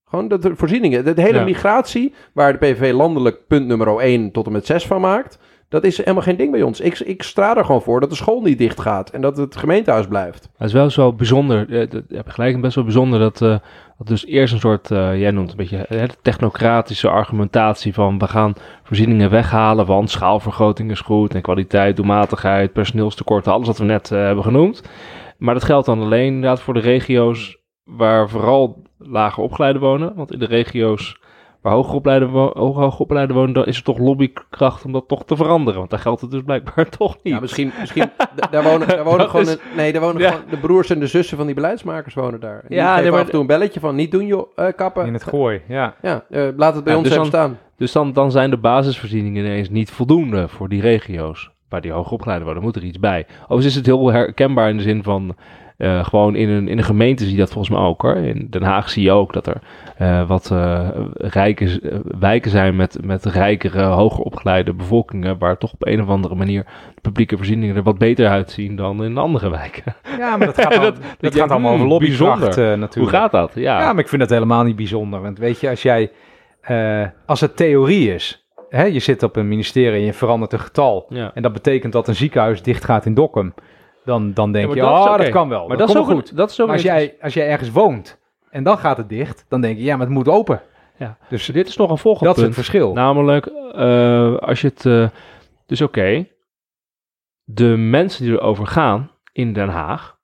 Gewoon de, de voorzieningen. De hele ja. migratie, waar de PVV landelijk punt nummer 1 tot en met 6 van maakt, dat is helemaal geen ding bij ons. Ik, ik sta er gewoon voor dat de school niet dicht gaat en dat het gemeentehuis blijft. Het is wel zo bijzonder, je hebt gelijk, best wel bijzonder dat, uh, dat dus eerst een soort, uh, jij noemt een beetje uh, technocratische argumentatie van we gaan voorzieningen weghalen, want schaalvergroting is goed en kwaliteit, doelmatigheid, personeelstekorten, alles wat we net hebben genoemd. Maar dat geldt dan alleen inderdaad voor de regio's waar vooral lager opgeleiden wonen. Want in de regio's waar hoger opgeleiden, wo wonen, dan is er toch lobbykracht om dat toch te veranderen. Want daar geldt het dus blijkbaar toch niet. Ja, misschien, misschien daar wonen, daar wonen gewoon, is- een- nee, daar wonen Ja. gewoon de broers en de zussen van die beleidsmakers wonen daar. En die Ja, geven nee, af en toe een belletje van niet doen joh, eh, kappen. In het gooi, ja. Ja, eh, laat het bij Ja, ons dus even staan. Dus dan, dan zijn de basisvoorzieningen ineens niet voldoende voor die regio's. Waar die hoger opgeleiden worden, moet er iets bij. Overigens is het heel herkenbaar in de zin van... eh, gewoon in een, in een gemeente zie je dat volgens mij ook hoor. In Den Haag zie je ook dat er eh, wat eh, rijke wijken zijn met, met rijkere, hoger opgeleide bevolkingen. Waar toch op een of andere manier de publieke voorzieningen er wat beter uitzien dan in andere wijken. Ja, maar dat gaat, al- Dat- dat, dat je gaat allemaal over hmm, lobbykracht natuurlijk. Hoe gaat dat? Ja, Ja, maar ik vind dat helemaal niet bijzonder. Want weet je, als jij, als het theorie is, hè, je zit op een ministerie en je verandert een getal. Ja. En dat betekent dat een ziekenhuis dicht gaat in Dokkum. Dan, dan denk Ja, je, dat oh, is dat kan wel. Maar dat, dat is ook goed. Dat is ook Maar als jij, als jij ergens woont en dan gaat het dicht, dan denk je, ja, maar het moet open. Ja. Dus Dit is nog een volgend dat is punt. het verschil. Namelijk, eh, als je het. eh, dus oké, de mensen die erover gaan in Den Haag,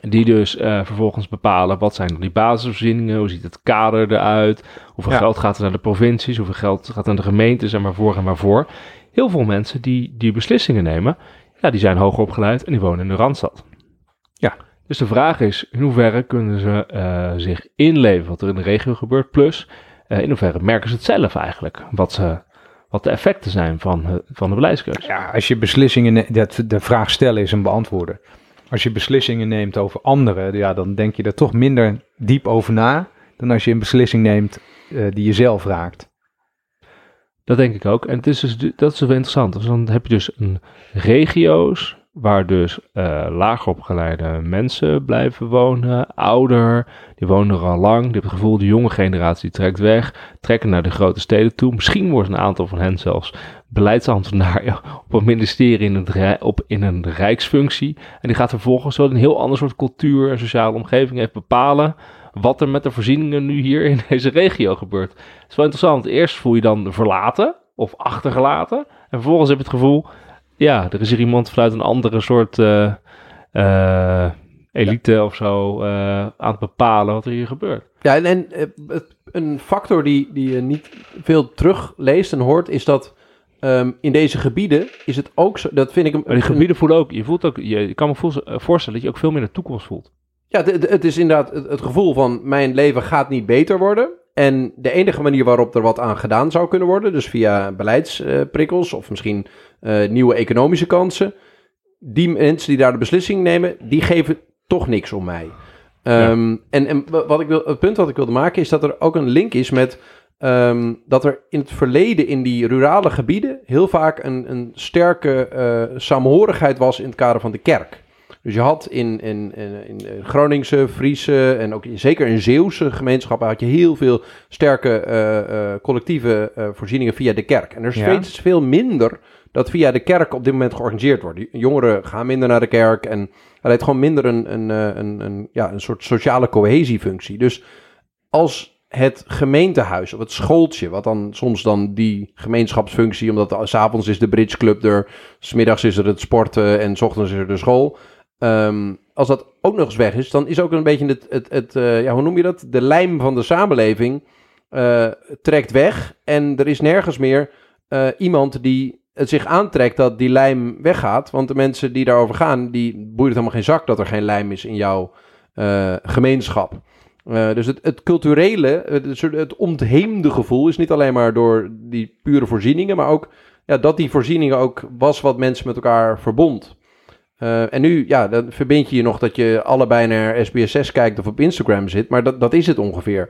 die dus eh, vervolgens bepalen wat zijn dan die basisvoorzieningen, hoe ziet het kader eruit, hoeveel Ja. geld gaat er naar de provincies, hoeveel geld gaat naar de gemeentes en waarvoor en waarvoor. Heel veel mensen die die beslissingen nemen, ja, die zijn hoger opgeleid en die wonen in de Randstad. Ja. Dus de vraag is, in hoeverre kunnen ze eh, zich inleven wat er in de regio gebeurt, plus eh, in hoeverre merken ze het zelf eigenlijk, wat, ze, wat de effecten zijn van, van de beleidskeuze. Ja, als je beslissingen, dat, de vraag stellen is een beantwoorden. Als je beslissingen neemt over anderen, ja, dan denk je er toch minder diep over na dan als je een beslissing neemt eh, die je zelf raakt. Dat denk ik ook. En het is dus, du- dat is wel interessant. Dus dan heb je dus een regio's waar dus eh lager opgeleide mensen blijven wonen, ouder, die wonen er al lang. Die hebben het gevoel, de jonge generatie trekt weg, trekken naar de grote steden toe. Misschien wordt een aantal van hen zelfs beleidsambtenaar op een ministerie in, rij- op, in een rijksfunctie. En die gaat vervolgens zo een heel ander soort cultuur en sociale omgeving even bepalen wat er met de voorzieningen nu hier in deze regio gebeurt. Het is wel interessant. Eerst voel je dan verlaten of achtergelaten. En vervolgens heb je het gevoel, ja, er is hier iemand vanuit een andere soort eh, eh, elite of zo eh, aan het bepalen wat er hier gebeurt. Ja, en, een factor die, die je niet veel terugleest en hoort, is dat ehm, in deze gebieden is het ook zo, dat vind ik een... Maar die gebieden voelen ook, je voelt ook, je, je kan me eh, voorstellen dat je ook veel meer de toekomst voelt. Ja, het- het is inderdaad het, het gevoel van mijn leven gaat niet beter worden. En de enige manier waarop er wat aan gedaan zou kunnen worden, dus via beleidsprikkels of misschien eh, nieuwe economische kansen, die mensen die daar de beslissing nemen, die geven toch niks om mij. Ehm, En, en wa- wat ik wil, het punt wat ik wilde maken is dat er ook een link is met ehm, dat er in het verleden in die rurale gebieden heel vaak een, een sterke eh saamhorigheid was in het kader van de kerk. Dus je had in, in, in, in Groningse, Friese en ook in- zeker in Zeeuwse gemeenschappen had je heel veel sterke eh, eh, collectieve voorzieningen via de kerk. En er is Ja. steeds veel minder dat via de kerk op dit moment georganiseerd wordt. Jongeren gaan minder naar de kerk en er heeft gewoon minder een, een, een, een, ja, een soort sociale cohesiefunctie. Dus als het gemeentehuis of het schooltje, wat dan soms dan die gemeenschapsfunctie, omdat s'avonds is de bridgeclub er, smiddags is er het sporten en s ochtends is er de school. Ehm, als dat ook nog eens weg is, dan is ook een beetje het, het, het eh, ja, hoe noem je dat? De lijm van de samenleving eh, trekt weg en er is nergens meer eh, iemand die het zich aantrekt dat die lijm weggaat. Want de mensen die daarover gaan, die boeit het helemaal geen zak dat er geen lijm is in jouw gemeenschap. Eh, dus het, het culturele, het, ontheemde gevoel is niet alleen maar door die pure voorzieningen, maar ook ja, dat die voorzieningen ook was wat mensen met elkaar verbond. Eh, en nu, ja, dan verbind je je nog dat je allebei naar SBS6 kijkt of op Instagram zit, maar dat, dat is het ongeveer.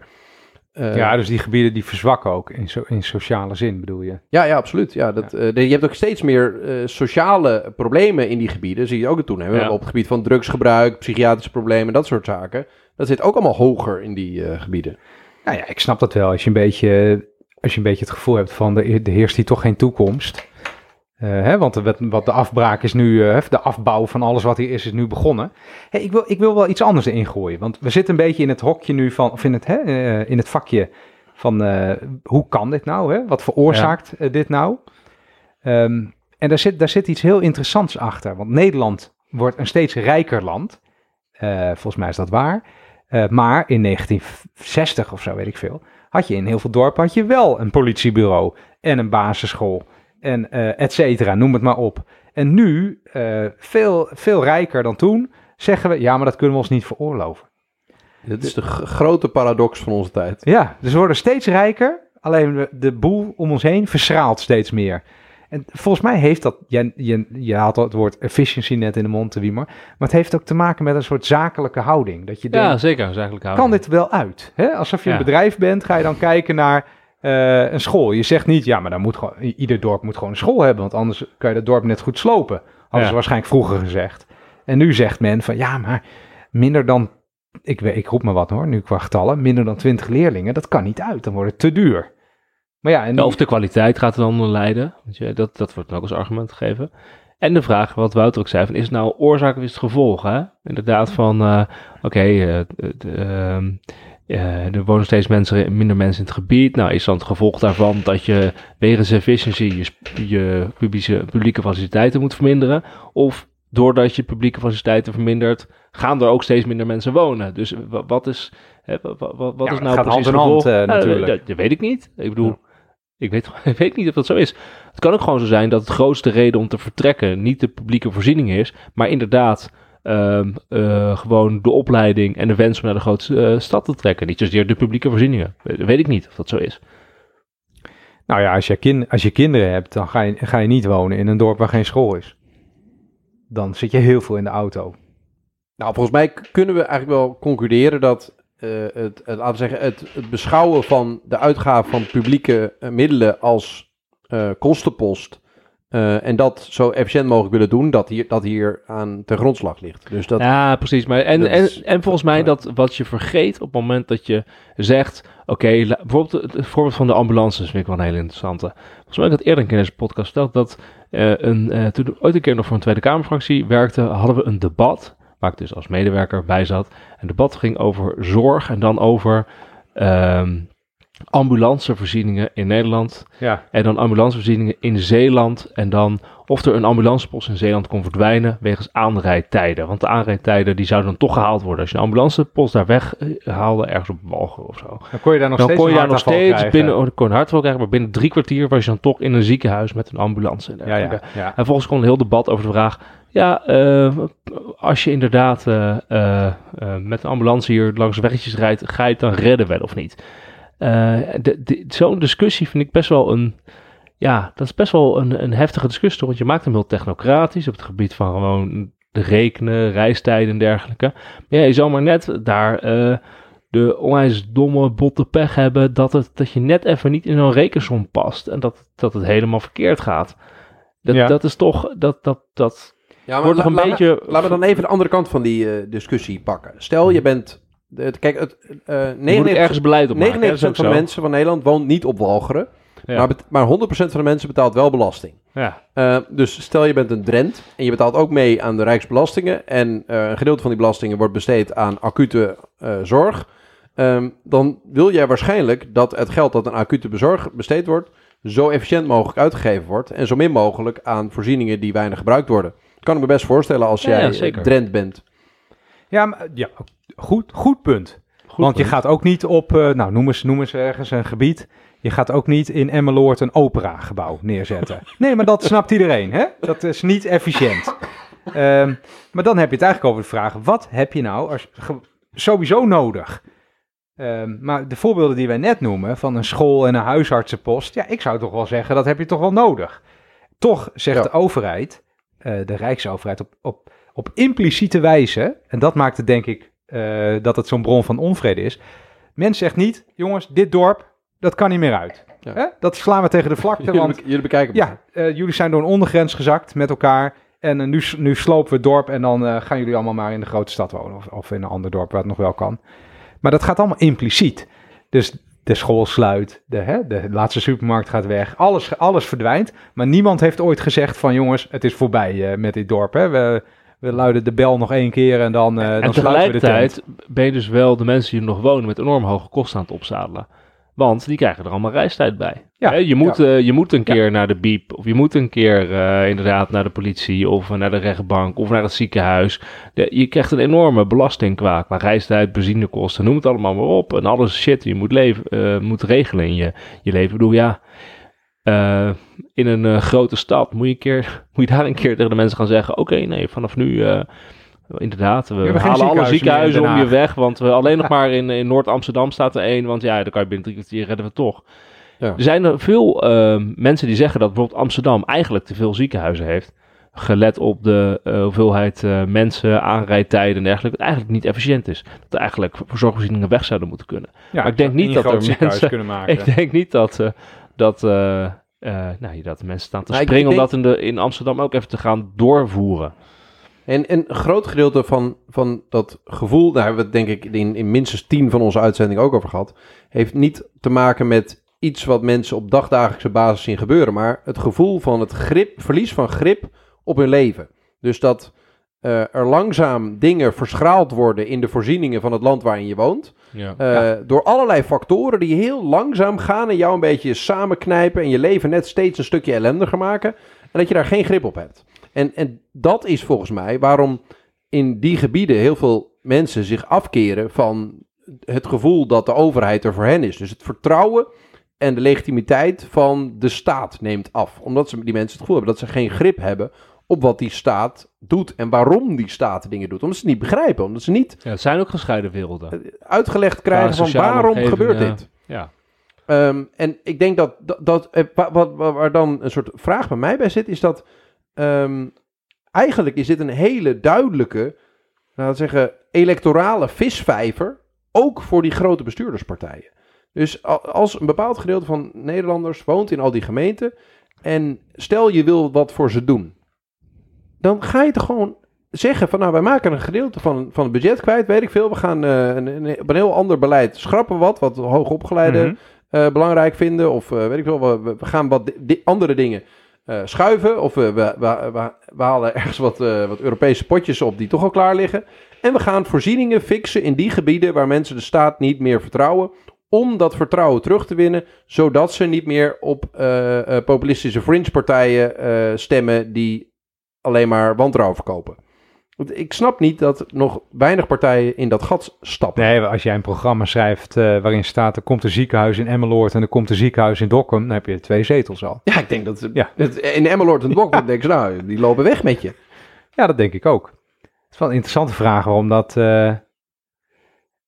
Eh, ja, dus die gebieden die verzwakken ook in, so, in sociale zin, bedoel je? ja, ja, absoluut. Ja, dat, de- je hebt ook steeds meer sociale problemen in die gebieden. Zie je ook het toenemen. Ja. Op het gebied van drugsgebruik, psychiatrische problemen, dat soort zaken. Dat zit ook allemaal hoger in die eh, gebieden. Nou ja, ik snap dat wel. Als je een beetje, als je een beetje het gevoel hebt van de, de heerst hier toch geen toekomst. Eh, hè, want de, wat, de afbraak is nu, eh, de afbouw van alles wat hier is, is nu begonnen. Hey, ik, wil, ik wil wel iets anders erin gooien. Want we zitten een beetje in het hokje nu van, of in het, hè, in het vakje van hoe kan dit nou? Hè? Wat veroorzaakt dit nou? Ehm, en daar zit, daar zit iets heel interessants achter. Want Nederland wordt een steeds rijker land. Volgens mij is dat waar. Eh, maar in 1960 of zo, weet ik veel, had je in heel veel dorpen had je wel een politiebureau en een basisschool en eh et cetera, noem het maar op. En nu, eh, veel, veel rijker dan toen, zeggen we, ja, maar dat kunnen we ons niet veroorloven. Dit is de grote paradox van onze tijd. Ja, dus we worden steeds rijker, alleen de boel om ons heen verschraalt steeds meer. En volgens mij heeft dat, je, je, je haalt al het woord efficiency net in de mond, te Wiemer, maar het heeft ook te maken met een soort zakelijke houding. Dat je Ja, denkt, zeker. Is eigenlijk kan houding. dit wel uit? Hè? Alsof je Ja. een bedrijf bent, ga je dan kijken naar eh, een school. Je zegt niet, ja, maar dan moet gewoon, ieder dorp moet gewoon een school hebben, want anders kan je dat dorp net goed slopen. Hadden Ja. ze waarschijnlijk vroeger gezegd. En nu zegt men van, ja, maar minder dan, ik, ik roep maar wat hoor, nu qua getallen, minder dan 20 leerlingen, dat kan niet uit, dan wordt het te duur. Maar ja, en Ja, of de kwaliteit gaat er dan onder lijden. Want je, dat, dat wordt dan ook als argument gegeven. En de vraag, wat Wouter ook zei, van, is het nou oorzaak of is het gevolg? Hè? Inderdaad van, eh, oké, eh, ehm, eh, er wonen steeds mensen, minder mensen in het gebied. Nou, is dan het gevolg daarvan dat je wegens efficiency je, je publieke, publieke faciliteiten moet verminderen? Of doordat je publieke faciliteiten vermindert, gaan er ook steeds minder mensen wonen? Dus wa- wat is, wat Ja, is het nou precies hand in hand, gevolg? Nou, natuurlijk. dat, dat weet ik niet. Ik bedoel, ik weet, ik weet niet of dat zo is. Het kan ook gewoon zo zijn dat het grootste reden om te vertrekken niet de publieke voorziening is, maar inderdaad ehm, eh, gewoon de opleiding en de wens om naar de grootste eh, stad te trekken. Niet zozeer de publieke voorzieningen. Weet, weet ik niet of dat zo is. nou ja, als je, kin, als je kinderen hebt, dan ga je, ga je niet wonen in een dorp waar geen school is. Dan zit je heel veel in de auto. Nou, volgens mij kunnen we eigenlijk wel concluderen dat eh, het, het, laten we zeggen, het, het beschouwen van de uitgaven van publieke eh, middelen als eh, kostenpost eh, en dat zo efficiënt mogelijk willen doen, dat hier, dat hier aan ten grondslag ligt. Dus dat, ja, precies. Maar en, en, is- en volgens mij dat wat je vergeet op het moment dat je zegt, oké, bijvoorbeeld het, voorbeeld van de ambulances vind ik wel een hele interessante. Volgens mij heb ik dat eerder een keer in deze podcast verteld, dat eh, een, eh, toen ik ooit een keer nog voor een Tweede Kamerfractie werkte, hadden we een debat, waar ik dus als medewerker bij zat. En het debat ging over zorg en dan over ehm ambulancevoorzieningen in Nederland Ja, en dan ambulancevoorzieningen in Zeeland. En dan of er een ambulancepost in Zeeland kon verdwijnen wegens aanrijdtijden. Want de aanrijdtijden die zouden dan toch gehaald worden. Als je een ambulancepost daar weghaalde, ergens op Walgen of zo. dan kon je daar nog dan steeds kon je een daar nog hartaanval steeds krijgen. binnen, oh, kon een krijgen. Maar binnen drie kwartier was je dan toch in een ziekenhuis met een ambulance. En, Ja, ja, ja. en volgens kwam een heel debat over de vraag. Ja, eh, als je inderdaad eh, eh, eh, met een ambulance hier langs weggetjes rijdt, ga je het dan redden wel of niet? Eh, Zo'n discussie vind ik best wel een. Ja, dat is best wel een, een heftige discussie, toch? Want je maakt hem heel technocratisch op het gebied van gewoon de rekenen, reistijden en dergelijke. Maar ja, je zal maar net daar eh, de onwijs domme botte pech hebben dat, het, dat je net even niet in zo'n rekensom past en dat, dat het helemaal verkeerd gaat. Dat, Ja. dat is toch, dat, dat, dat ja, maar wordt nog een beetje... Laten we dan even de andere kant van die eh, discussie pakken. Stel, je bent. Het- kijk, het, eh Je moet 99%, ergens beleid op maken. 99% hè, dat is ook van de zo. mensen van Nederland woont niet op Walcheren. Ja. Maar, maar 100% van de mensen betaalt wel belasting. Ja. Eh, dus stel je bent een Drent en je betaalt ook mee aan de Rijksbelastingen. En eh, een gedeelte van die belastingen wordt besteed aan acute eh, zorg. Ehm, dan wil jij waarschijnlijk dat het geld dat aan acute bezorg besteed wordt, zo efficiënt mogelijk uitgegeven wordt. En zo min mogelijk aan voorzieningen die weinig gebruikt worden. Dat kan ik me best voorstellen als Ja, jij eh. Drent bent. Ja, maar, ja goed, goed punt. Goed Want je gaat ook niet op, eh, nou noem eens, noem eens ergens een gebied. Je gaat ook niet in Emmeloord een operagebouw neerzetten. nee, maar dat snapt iedereen, hè? Dat is niet efficiënt. Ehm, maar dan heb je het eigenlijk over de vraag, wat heb je nou als, sowieso nodig? Ehm, maar de voorbeelden die wij net noemen, van een school en een huisartsenpost, ja, ik zou toch wel zeggen, dat heb je toch wel nodig. Toch zegt Ja. de overheid, eh, de Rijksoverheid, op, op, op impliciete wijze, en dat maakt het denk ik eh, dat het zo'n bron van onvrede is. Men zegt niet, jongens, dit dorp, dat kan niet meer uit. Ja. Hè? Dat slaan we tegen de vlakte, Jullie, want jullie bekijken ja, eh, jullie zijn door een ondergrens gezakt met elkaar. En eh, nu, nu slopen we het dorp en dan gaan jullie allemaal maar in de grote stad wonen. Of, of in een ander dorp waar het nog wel kan. Maar dat gaat allemaal impliciet. Dus de school sluit, de, hè, de laatste supermarkt gaat weg. Alles, alles verdwijnt. Maar niemand heeft ooit gezegd van jongens, het is voorbij met dit dorp. Hè. We, we luiden de bel nog één keer en dan, en dan sluiten we de tegelijkertijd ben je dus wel de mensen die er nog wonen met enorm hoge kosten aan het opzadelen. Want die krijgen er allemaal reistijd bij. Ja, je, moet, ja. eh, je moet een Ja. keer naar de biep. Of je moet een keer eh, inderdaad naar de politie. Of naar de rechtbank. Of naar het ziekenhuis. De- je krijgt een enorme belasting qua, qua reistijd, benzinekosten. Noem het allemaal maar op. En alles shit die je moet, leven, moet regelen in je, je leven. Ik bedoel, ja... eh, in een eh, grote stad moet je, een keer, moet je daar een keer tegen de mensen gaan zeggen... Oké, nee, vanaf nu... eh, Inderdaad, we, halen alle ziekenhuizen om je weg. Want we alleen nog maar in, in Noord-Amsterdam staat er één. Want ja, dan kan je binnen drie kwartier redden we toch. Ja. Er zijn er veel eh, mensen die zeggen dat bijvoorbeeld Amsterdam eigenlijk te veel ziekenhuizen heeft. Gelet op de hoeveelheid mensen, aanrijdtijden en dergelijke. Het eigenlijk niet efficiënt is. Dat er eigenlijk voor zorgvoorzieningen weg zouden moeten kunnen. Ja, Maar ik denk niet dat groot er mensen- kunnen maken. Ik denk niet dat, dat, eh, eh, nou, dat mensen staan te Nou, springen om denk- dat in, de, in Amsterdam ook even te gaan doorvoeren. En, en een groot gedeelte van, van dat gevoel, daar hebben we het denk ik in, in minstens tien van onze uitzendingen ook over gehad, heeft niet te maken met iets wat mensen op dagdagelijkse basis zien gebeuren, maar het gevoel van het grip, verlies van grip op hun leven. Dus dat eh, er langzaam dingen verschraald worden in de voorzieningen van het land waarin je woont. Ja. Eh, Door allerlei factoren die heel langzaam gaan en jou een beetje samenknijpen en je leven net steeds een stukje ellendiger maken. En dat je daar geen grip op hebt. En, en dat is volgens mij waarom in die gebieden heel veel mensen zich afkeren van het gevoel dat de overheid er voor hen is. Dus het vertrouwen en de legitimiteit van de staat neemt af. Omdat ze, die mensen het gevoel hebben dat ze geen grip hebben op wat die staat doet en waarom die staat dingen doet. Omdat ze het niet begrijpen, omdat ze niet Ja, het zijn ook gescheiden werelden. uitgelegd krijgen Ja, van waarom gebeurt ja. dit. Ja. Ehm, en ik denk dat, dat, dat eh, wa- wat, wa- waar dan een soort vraag bij mij bij zit, is dat ehm, eigenlijk is dit een hele duidelijke, laten we zeggen, electorale visvijver, ook voor die grote bestuurderspartijen. Dus als een bepaald gedeelte van Nederlanders woont in al die gemeenten en stel je wil wat voor ze doen, dan ga je toch gewoon zeggen van nou wij maken een gedeelte van, van het budget kwijt, weet ik veel, we gaan eh, een, een, een heel ander beleid schrappen wat, wat hoogopgeleide Mhm. eh, belangrijk vinden. Of eh, weet ik veel, we, we gaan wat di- andere dingen schuiven. Of we, we, we, halen ergens wat, wat Europese potjes op die toch al klaar liggen. En we gaan voorzieningen fixen in die gebieden waar mensen de staat niet meer vertrouwen. Om dat vertrouwen terug te winnen, zodat ze niet meer op populistische fringe-partijen stemmen die alleen maar wantrouwen verkopen. Want ik snap niet dat nog weinig partijen in dat gat stappen. Nee, als jij een programma schrijft eh, waarin staat... er komt een ziekenhuis in Emmeloord en er komt een ziekenhuis in Dokkum... dan heb je twee zetels al. Ja, ik denk dat, Ja. dat in Emmeloord en Dokkum denken ze, nou, die lopen weg met je. Ja, dat denk ik ook. Het is wel een interessante vraag waarom dat... eh,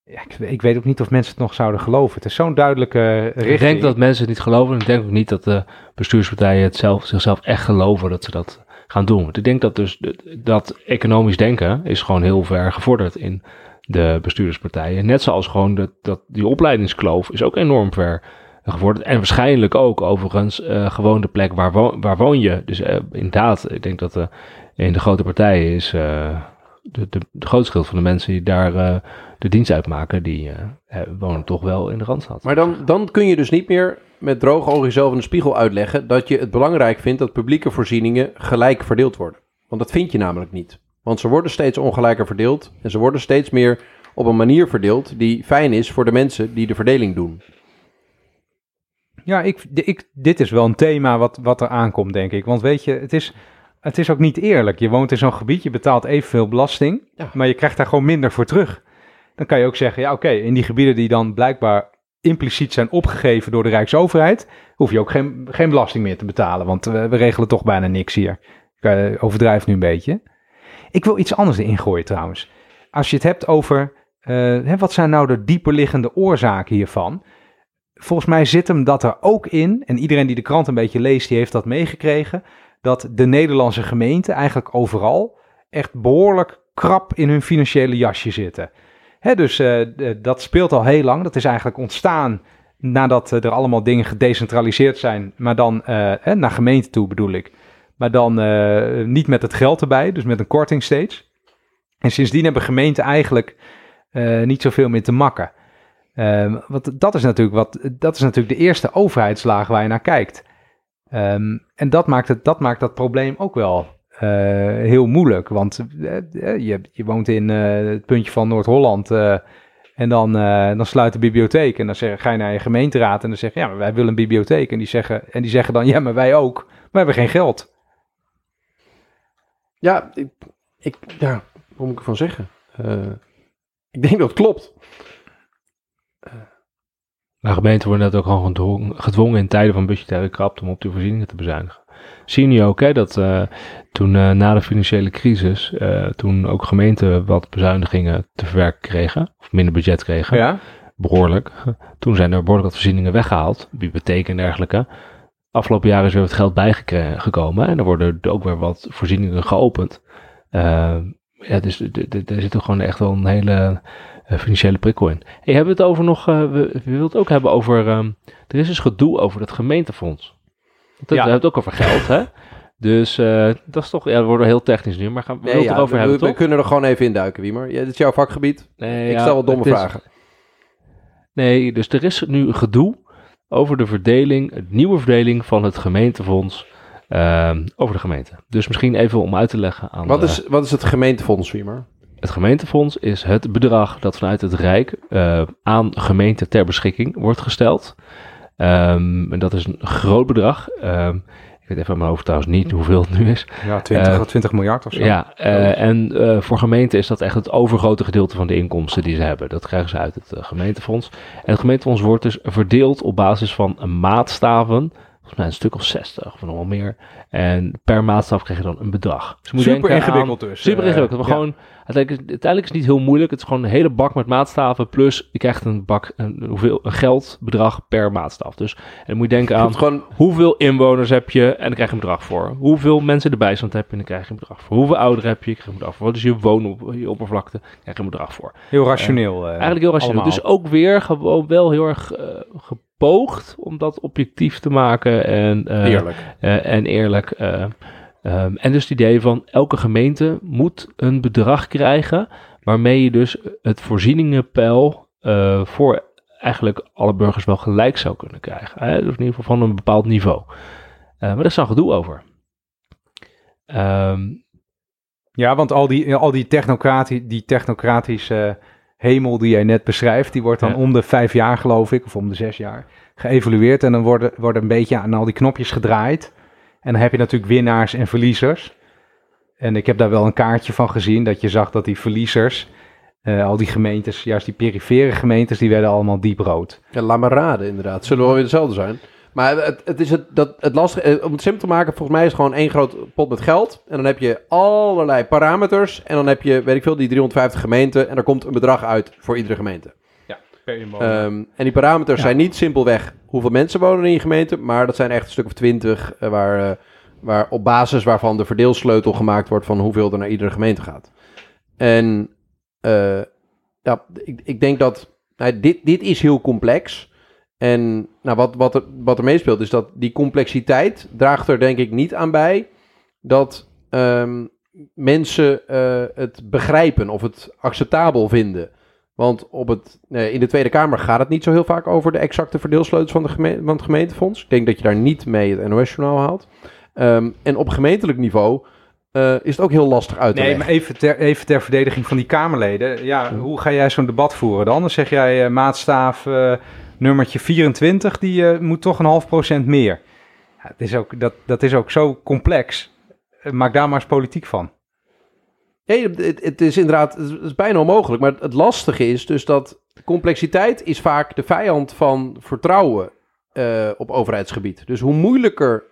ja, ik, ik weet ook niet of mensen het nog zouden geloven. Het is zo'n duidelijke richting. Ik denk dat mensen het niet geloven. En ik denk ook niet dat de bestuurspartijen het zelf, zichzelf echt geloven dat ze dat gaan doen. Ik denk dat dus dat economisch denken is gewoon heel ver gevorderd in de bestuurderspartijen. Net zoals gewoon dat, dat die opleidingskloof is ook enorm ver gevorderd. En waarschijnlijk ook overigens eh, gewoon de plek waar, wo- waar woon je. Dus eh, inderdaad, ik denk dat eh, in de grote partijen is de, de, de grootste deel van de mensen die daar eh, de dienst uitmaken, die eh, eh, wonen toch wel in de Randstad. Maar dan, dan kun je dus niet meer met droge ogen jezelf in de spiegel uitleggen dat je het belangrijk vindt dat publieke voorzieningen gelijk verdeeld worden. Want dat vind je namelijk niet. Want ze worden steeds ongelijker verdeeld en ze worden steeds meer op een manier verdeeld die fijn is voor de mensen die de verdeling doen. Ja, ik, ik, dit is wel een thema wat, wat er aankomt, denk ik. Want weet je, het is, het is ook niet eerlijk. Je woont in zo'n gebied, je betaalt evenveel belasting, Ja. maar je krijgt daar gewoon minder voor terug. Dan kan je ook zeggen, ja oké, in die gebieden die dan blijkbaar impliciet zijn opgegeven door de Rijksoverheid, hoef je ook geen, geen belasting meer te betalen, want we, we regelen toch bijna niks hier. Ik eh, overdrijf nu een beetje. Ik wil iets anders erin gooien trouwens. Als je het hebt over, eh, wat zijn nou de dieperliggende oorzaken hiervan? volgens mij zit hem dat er ook in, en iedereen die de krant een beetje leest, die heeft dat meegekregen, dat de Nederlandse gemeenten eigenlijk overal echt behoorlijk krap in hun financiële jasje zitten. Dus eh, dat speelt al heel lang. Dat is eigenlijk ontstaan nadat eh, er allemaal dingen gedecentraliseerd zijn, maar dan eh, naar gemeente toe bedoel ik. Maar dan niet met het geld erbij, dus met een korting steeds. En sindsdien hebben gemeenten eigenlijk eh, niet zoveel meer te makken. Ehm, want dat is, natuurlijk wat, dat is natuurlijk de eerste overheidslaag waar je naar kijkt. Ehm, en dat maakt, het, dat maakt dat probleem ook wel eh, heel moeilijk. Want eh, eh, je, je woont in het puntje van Noord-Holland. en dan, dan sluit de bibliotheek en dan zeg, ga je naar je gemeenteraad en dan zeg je, ja, maar wij willen een bibliotheek. En die zeggen, en die zeggen dan, ja, maar wij ook. We hebben geen geld. Ja, ik, ik, ja, wat moet ik ervan zeggen? Ik denk dat het klopt. Nou, gemeenten worden net ook gewoon gedwongen, gedwongen in tijden van budgettaire krapte om op de voorzieningen te bezuinigen. Zie je nu ook hè, dat eh, toen eh, na de financiële crisis, eh, toen ook gemeenten wat bezuinigingen te verwerken kregen, of minder budget kregen, Ja? behoorlijk. Toen zijn er behoorlijk wat voorzieningen weggehaald, bibliotheken en dergelijke. Afgelopen jaren is er wat geld bijgekomen en er worden ook weer wat voorzieningen geopend. Ja, dus er zit er gewoon echt wel een hele financiële prikkel in. Hey, hebben we het over nog, eh, we, we willen het ook hebben over, ehm, er is dus gedoe over het gemeentefonds. Want Dat, Ja. Hebben het ook over geld, hè? Dus eh, dat is toch, ja, we worden heel technisch nu, maar gaan we Nee, het ja, erover we, hebben, we toch? kunnen er gewoon even induiken, Wiemer. Ja, dit is jouw vakgebied. Nee, ik ja, stel wel domme het is- vragen. Nee, dus er is nu gedoe over de verdeling, de nieuwe verdeling van het gemeentefonds ehm, over de gemeente. Dus misschien even om uit te leggen aan Wat de- is, wat is het gemeentefonds, Wiemer? Het gemeentefonds is het bedrag dat vanuit het Rijk eh, aan gemeenten ter beschikking wordt gesteld. Ehm, en dat is een groot bedrag. Ehm, ik weet even uit mijn hoofd trouwens niet hoeveel het nu is. Ja, 20, Eh, 20 miljard of zo. Ja, eh, en eh, voor gemeenten is dat echt het overgrote gedeelte van de inkomsten die ze hebben. Dat krijgen ze uit het eh, gemeentefonds. En het gemeentefonds wordt dus verdeeld op basis van maatstaven. Volgens mij een stuk of 60 of nog wel meer. En per maatstaf krijg je dan een bedrag. Dus moet Super aan- ingewikkeld dus. Super Eh, ingewikkeld. Maar ja. gewoon, uiteindelijk, is- uiteindelijk is het niet heel moeilijk. Het is gewoon een hele bak met maatstaven. Plus je krijgt een bak, een, hoeveel, een geldbedrag per maatstaf. Dus en dan moet je denken aan gewoon, hoeveel inwoners heb je en dan krijg je een bedrag voor. Hoeveel mensen in de bijstand heb je en dan krijg je een bedrag voor. Hoeveel ouderen heb je, krijg je een bedrag voor. Wat is je woon je oppervlakte, krijg je een bedrag voor. Heel rationeel. eh, Eigenlijk heel rationeel. allemaal. Dus ook weer gewoon wel heel erg eh, gepoogd om dat objectief te maken en eh, eerlijk. eh, en eerlijk. eh, ehm, en dus het idee van elke gemeente moet een bedrag krijgen waarmee je dus het voorzieningenpeil voor eigenlijk alle burgers wel gelijk zou kunnen krijgen. Hè? Dus in ieder geval van een bepaald niveau. Maar daar is dan gedoe over. Ehm, Ja, want al die, al die, technocrati die technocratische hemel die jij net beschrijft, die wordt dan Ja. om de vijf jaar, geloof ik, of om de zes jaar, geëvalueerd. En dan worden, worden een beetje aan al die knopjes gedraaid. En dan heb je natuurlijk winnaars en verliezers. En ik heb daar wel een kaartje van gezien, dat je zag dat die verliezers, eh, al die gemeentes, juist die perifere gemeentes, die werden allemaal diep rood. Ja, laat maar raden, inderdaad. Zullen wel weer hetzelfde zijn. Maar het, het is het, dat, het lastige, eh, om het simpel te maken, volgens mij is het gewoon één groot pot met geld. En dan heb je allerlei parameters. En dan heb je, weet ik veel, die 350 gemeenten. En er komt een bedrag uit voor iedere gemeente. Ehm, en die parameters Ja. zijn niet simpelweg hoeveel mensen wonen in je gemeente. Maar dat zijn echt een stuk of twintig eh, waar, eh, waar op basis waarvan de verdeelsleutel gemaakt wordt van hoeveel er naar iedere gemeente gaat. En eh, ja, ik, ik denk dat nou, dit, dit is heel complex. En nou, wat, wat, er, wat er meespeelt is dat die complexiteit draagt er denk ik niet aan bij dat ehm, mensen eh, het begrijpen of het acceptabel vinden. Want op het, in de Tweede Kamer gaat het niet zo heel vaak over de exacte verdeelsleutels van, de van het gemeentefonds. Ik denk dat je daar niet mee het NOS-journaal haalt. Ehm, en op gemeentelijk niveau eh, is het ook heel lastig uit te Nee, leggen. maar even ter, even ter verdediging van die Kamerleden. Ja, hoe ga jij zo'n debat voeren dan? Dan zeg jij eh, maatstaaf eh, nummertje 24, die eh, moet toch een half procent meer. Ja, het is ook, dat, dat is ook zo complex. Eh, Maak daar maar eens politiek van. Het, is inderdaad bijna onmogelijk. Maar het lastige is dus dat complexiteit is vaak de vijand van vertrouwen eh, op overheidsgebied. Dus hoe moeilijker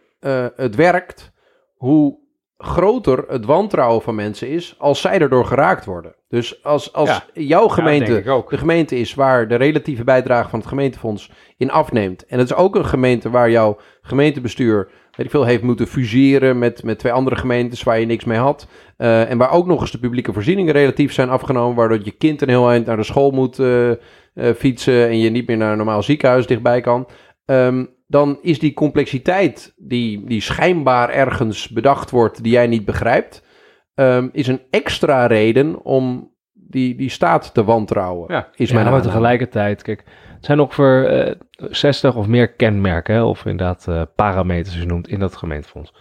het werkt, hoe groter het wantrouwen van mensen is als zij erdoor geraakt worden. Dus als, als Ja. jouw gemeente de gemeente is waar de relatieve bijdrage van het gemeentefonds in afneemt. En het is ook een gemeente waar jouw gemeentebestuur, weet ik veel, heeft moeten fuseren met, met twee andere gemeentes waar je niks mee had. Eh, en waar ook nog eens de publieke voorzieningen relatief zijn afgenomen, waardoor je kind een heel eind naar de school moet eh, eh, fietsen en je niet meer naar een normaal ziekenhuis dichtbij kan. Ehm, dan is die complexiteit die, die schijnbaar ergens bedacht wordt, die jij niet begrijpt, ehm, is een extra reden om die, die staat te wantrouwen. Ja. is Ja, mijn maar aanname. tegelijkertijd, kijk, het zijn ongeveer eh 60 of meer kenmerken, hè, of inderdaad eh, parameters, noemt, in dat gemeentefonds.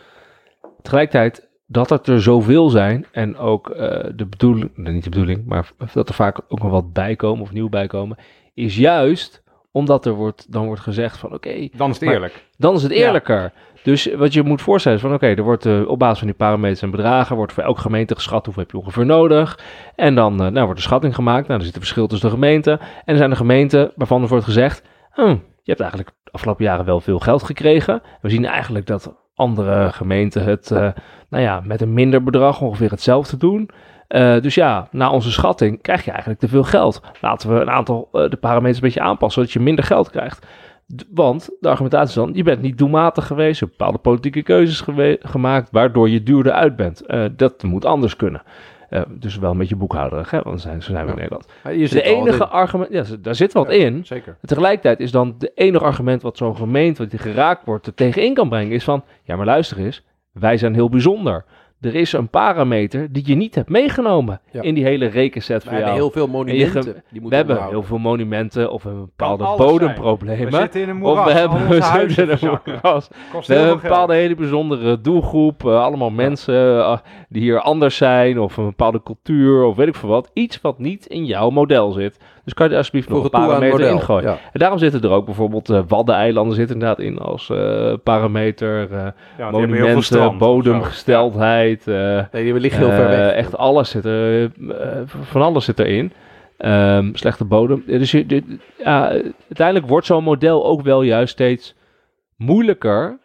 Tegelijkertijd dat het er zoveel zijn en ook eh, de bedoeling, niet de bedoeling, maar dat er vaak ook nog wat bijkomen of nieuw bijkomen, is juist omdat er wordt, dan wordt gezegd van oké, Dan is het Maar- eerlijk. dan is het eerlijker. Dus wat je moet voorstellen is van oké, er wordt eh, op basis van die parameters en bedragen, wordt voor elke gemeente geschat hoeveel heb je ongeveer nodig. En dan eh, nou, wordt een schatting gemaakt. Nou, er zit een verschil tussen de gemeenten. En er zijn er gemeenten waarvan er wordt gezegd, hm, je hebt eigenlijk de afgelopen jaren wel veel geld gekregen. We zien eigenlijk dat andere gemeenten het eh, nou ja, met een minder bedrag ongeveer hetzelfde doen. Dus ja, na onze schatting krijg je eigenlijk te veel geld. Laten we een aantal de parameters een beetje aanpassen, zodat je minder geld krijgt. Want de argumentatie is dan, je bent niet doelmatig geweest, je hebt bepaalde politieke keuzes gemaakt, waardoor je duurder uit bent. Eh, dat moet anders kunnen. Eh, dus wel een beetje boekhouderig, hè? want zijn, zo zijn we in. Nederland. De enige argument, ja, daar zit wat in. Zeker. Tegelijkertijd is dan de enige argument wat zo'n gemeente, wat die geraakt wordt, er tegenin kan brengen, is van, ja maar luister eens, wij zijn heel bijzonder. Er is een parameter die je niet hebt meegenomen Ja. in die hele rekenset We voor hebben jou. heel veel monumenten. ge- die moeten We hebben heel veel monumenten of een bepaalde zijn. We bodemproblemen. zitten in een Of moeras. we al hebben we zitten in een moeras. We hebben een bepaalde geld. hele bijzondere doelgroep. eh, allemaal mensen eh, die hier anders zijn. Of een bepaalde cultuur. Of weet ik veel wat. Iets wat niet in jouw model zit. Dus kan je alsjeblieft nog een parameter ingooien. Ja. En daarom zitten er ook bijvoorbeeld eh Waddeneilanden zitten inderdaad in als eh, parameter. eh, Ja, hebben monumenten, of bodemgesteldheid. Eh, Nee, die liggen heel ver eh, weg. Echt alles zit er, eh, van alles zit erin. Ehm, slechte bodem. Dus je, dit- ja, uiteindelijk wordt zo'n model ook wel juist steeds moeilijker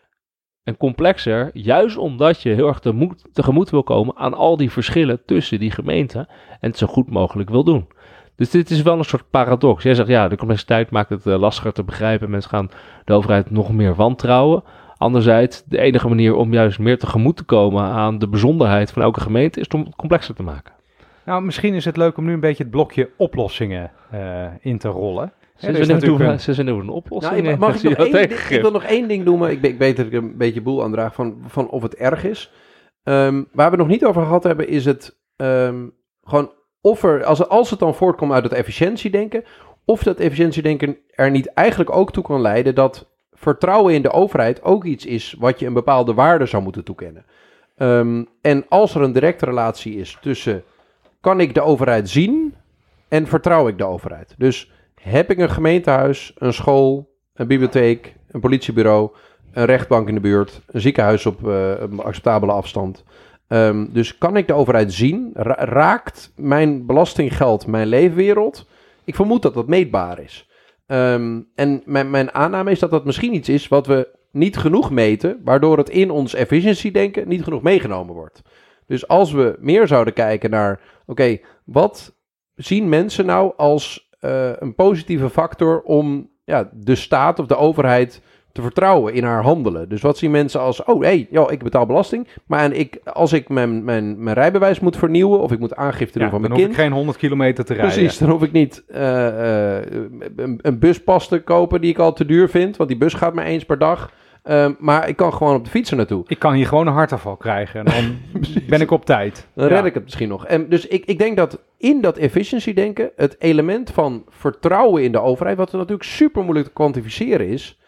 en complexer. Juist omdat je heel erg tegemoet, tegemoet wil komen aan al die verschillen tussen die gemeenten. En het zo goed mogelijk wil doen. Dus dit is wel een soort paradox. Jij zegt ja, de complexiteit maakt het eh, lastiger te begrijpen. Mensen gaan de overheid nog meer wantrouwen. Anderzijds, de enige manier om juist meer tegemoet te komen aan de bijzonderheid van elke gemeente is om het complexer te maken. Nou, misschien is het leuk om nu een beetje het blokje oplossingen eh, in te rollen. Ze zijn nu natuurlijk een, een- oplossing. Nou, ik, mag ik, nog je één, ik wil nog één ding noemen. Ik, ik weet dat ik een beetje boel aandraag van, van of het erg is. Ehm, waar we het nog niet over gehad hebben, is het ehm, gewoon of er, als, als het dan voortkomt uit het efficiëntiedenken, of dat efficiëntiedenken er niet eigenlijk ook toe kan leiden dat vertrouwen in de overheid ook iets is wat je een bepaalde waarde zou moeten toekennen. Ehm, en als er een directe relatie is tussen kan ik de overheid zien en vertrouw ik de overheid. Dus heb ik een gemeentehuis, een school, een bibliotheek, een politiebureau, een rechtbank in de buurt, een ziekenhuis op eh, een acceptabele afstand. Ehm, dus kan ik de overheid zien? Ra- raakt mijn belastinggeld mijn leefwereld? Ik vermoed dat dat meetbaar is. Ehm, en mijn, mijn aanname is dat dat misschien iets is wat we niet genoeg meten, waardoor het in ons efficiëntiedenken niet genoeg meegenomen wordt. Dus als we meer zouden kijken naar, oké, wat zien mensen nou als eh, een positieve factor om ja, de staat of de overheid te vertrouwen in haar handelen. Dus wat zien mensen als, oh hé, hey, joh, ik betaal belasting, maar en ik, als ik mijn, mijn, mijn rijbewijs moet vernieuwen of ik moet aangifte doen Ja, van dan mijn hoef ik kind. geen 100 kilometer te rijden. Precies, dan hoef ik niet eh, eh, een, een buspas te kopen die ik al te duur vind, want die bus gaat maar eens per dag. Ehm, maar ik kan gewoon op de fiets naartoe. Ik kan hier gewoon een hartafval krijgen en dan ben ik op tijd. Dan Ja. red ik het misschien nog. En dus ik, ik denk dat in dat efficiency denken het element van vertrouwen in de overheid, wat er natuurlijk super moeilijk te kwantificeren is,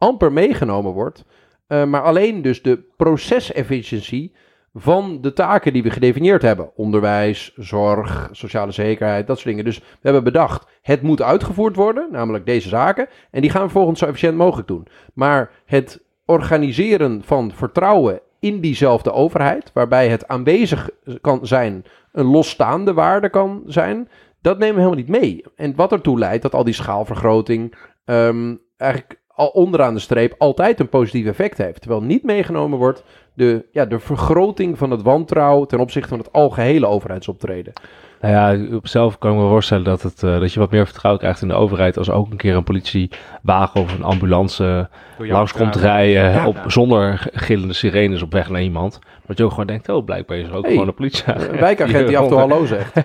amper meegenomen wordt. Eh, maar alleen dus de procesefficiëntie van de taken die we gedefinieerd hebben. Onderwijs, zorg, sociale zekerheid, dat soort dingen. Dus we hebben bedacht, het moet uitgevoerd worden, namelijk deze zaken. En die gaan we vervolgens zo efficiënt mogelijk doen. Maar het organiseren van vertrouwen in diezelfde overheid, waarbij het aanwezig kan zijn, een losstaande waarde kan zijn, dat nemen we helemaal niet mee. En wat ertoe leidt dat al die schaalvergroting ehm, eigenlijk al onderaan de streep altijd een positief effect heeft. Terwijl niet meegenomen wordt de, ja, de vergroting van het wantrouwen ten opzichte van het algehele overheidsoptreden. Nou ja, op zelf kan ik me voorstellen dat, het, eh, dat je wat meer vertrouwen krijgt in de overheid als ook een keer een politiewagen of een ambulance langs komt rijden Ja. op, zonder gillende sirenes op weg naar iemand. Dat je ook gewoon denkt, oh blijkbaar is er ook Hey, gewoon een. Een wijkagent die af en toe hallo zegt. Dat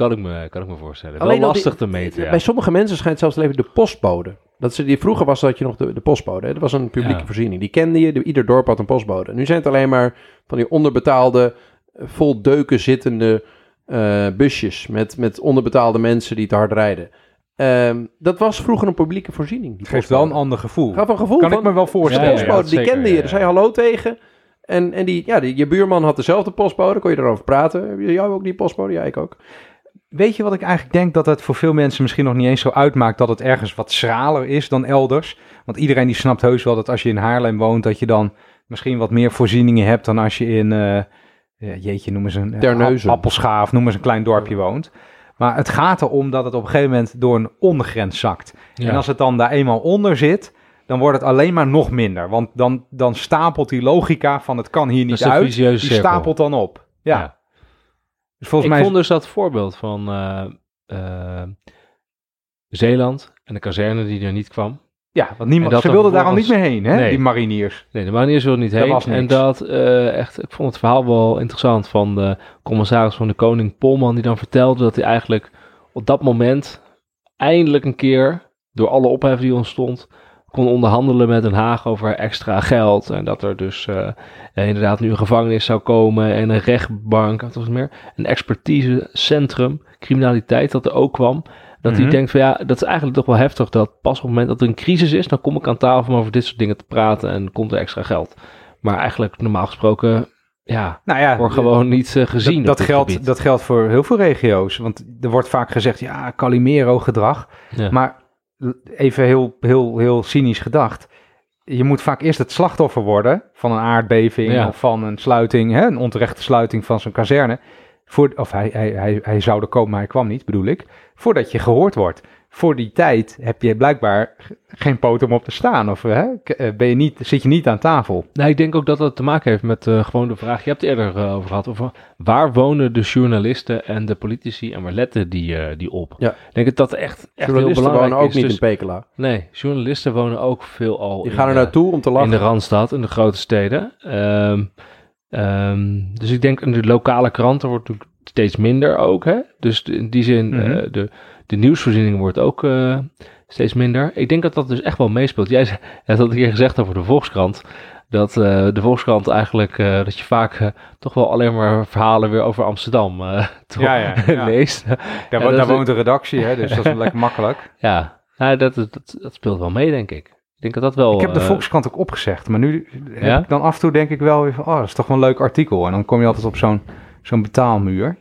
kan ik me, kan ik me voorstellen. Alleen Wel die- lastig te meten, ja. Bij sommige mensen schijnt zelfs leven de postbode. Dat ze, die, vroeger was dat je nog de, de postbode. hè. Dat was een publieke Ja. voorziening. Die kende je. De, ieder dorp had een postbode. Nu zijn het alleen maar van die onderbetaalde, eh, vol deuken zittende eh, busjes. Met, met onderbetaalde mensen die te hard rijden. Ehm, dat was vroeger een publieke voorziening. Het geeft wel een ander gevoel. Gaf een gevoel Kan van, ik me wel de voorstellen. Ja, ja, postbode, ja, die zeker, kende je. ja, Daar zei je hallo tegen. En, en die, ja, die, je buurman had dezelfde postbode, kon je erover praten. Jou ook die postbode? Ja, ik ook. Weet je wat ik eigenlijk denk dat het voor veel mensen misschien nog niet eens zo uitmaakt dat het ergens wat schraler is dan elders? Want iedereen die snapt heus wel dat als je in Haarlem woont, dat je dan misschien wat meer voorzieningen hebt dan als je in, eh, jeetje, noem eens een eh, Appelschaaf, noem eens een klein dorpje woont. Maar het gaat erom dat het op een gegeven moment door een ondergrens zakt. En als het dan daar eenmaal onder zit, dan wordt het alleen maar nog minder. Want dan, dan stapelt die logica van het kan hier niet uit, die cirkel. stapelt dan op. Ja. Ja. Dus volgens ik mij vond dus dat voorbeeld van eh, eh, Zeeland en de kazerne die er niet kwam. Ja, want niemand, ze wilden daar al niet meer heen, hè, Nee. die mariniers. Nee, de mariniers wilden niet Dat heen. was. En dat eh, echt, ik vond het verhaal wel interessant van de commissaris van de Koning Polman, die dan vertelde dat hij eigenlijk op dat moment eindelijk een keer, door alle ophef die ontstond, kon onderhandelen met Den Haag over extra geld. En dat er dus eh, inderdaad nu een gevangenis zou komen en een rechtbank, wat was het meer, een expertisecentrum, criminaliteit dat er ook kwam. Dat Mhm. hij denkt van ja, dat is eigenlijk toch wel heftig dat pas op het moment dat er een crisis is, dan kom ik aan tafel om over dit soort dingen te praten en komt er extra geld. Maar eigenlijk normaal gesproken, ja, Nou ja, wordt gewoon niet eh, gezien dat, dat, geldt, gebied. dat geldt voor heel veel regio's. Want er wordt vaak gezegd, ja, Calimero-gedrag. Ja. Maar even heel, heel, heel cynisch gedacht. Je moet vaak eerst het slachtoffer worden van een aardbeving Ja. of van een sluiting, hè, een onterechte sluiting van zo'n kazerne. Voor, of hij, hij, hij, hij zou er komen, maar hij kwam niet, bedoel ik. Voordat je gehoord wordt. Voor die tijd heb je blijkbaar geen poot om op te staan. Of hè, eh, ben je niet, zit je niet aan tafel. Nou, ik denk ook dat dat te maken heeft met eh, gewoon de vraag, je hebt het eerder eh, over gehad, over waar wonen de journalisten en de politici en waar letten die, eh, die op? Ja. Ik denk dat dat echt, echt heel Journalisten belangrijk wonen ook is. niet Dus- in Pekela. Nee, journalisten wonen ook veel al Die in, gaan er naartoe om te lachen. in de Randstad, in de grote steden. Ehm, ehm, dus ik denk in de lokale kranten wordt natuurlijk steeds minder ook. Hè? Dus in die zin, Mhm. eh, de, de nieuwsvoorziening wordt ook eh, steeds minder. Ik denk dat dat dus echt wel meespeelt. Jij zei- had het een keer gezegd over de Volkskrant. Dat eh, de Volkskrant eigenlijk, eh, dat je vaak toch wel alleen maar verhalen weer over Amsterdam toch Ja, ja, ja. leest. Daar, wo- dat woont de redactie, hè, dus dat is wel lekker makkelijk. Ja, nou, dat, dat, dat speelt wel mee, denk ik. Ik denk dat dat wel... Ik heb de Volkskrant ook opgezegd, maar nu heb Ja? ik dan af en toe denk ik wel weer van, oh, dat is toch wel een leuk artikel. En dan kom je altijd op zo'n zo'n betaalmuur.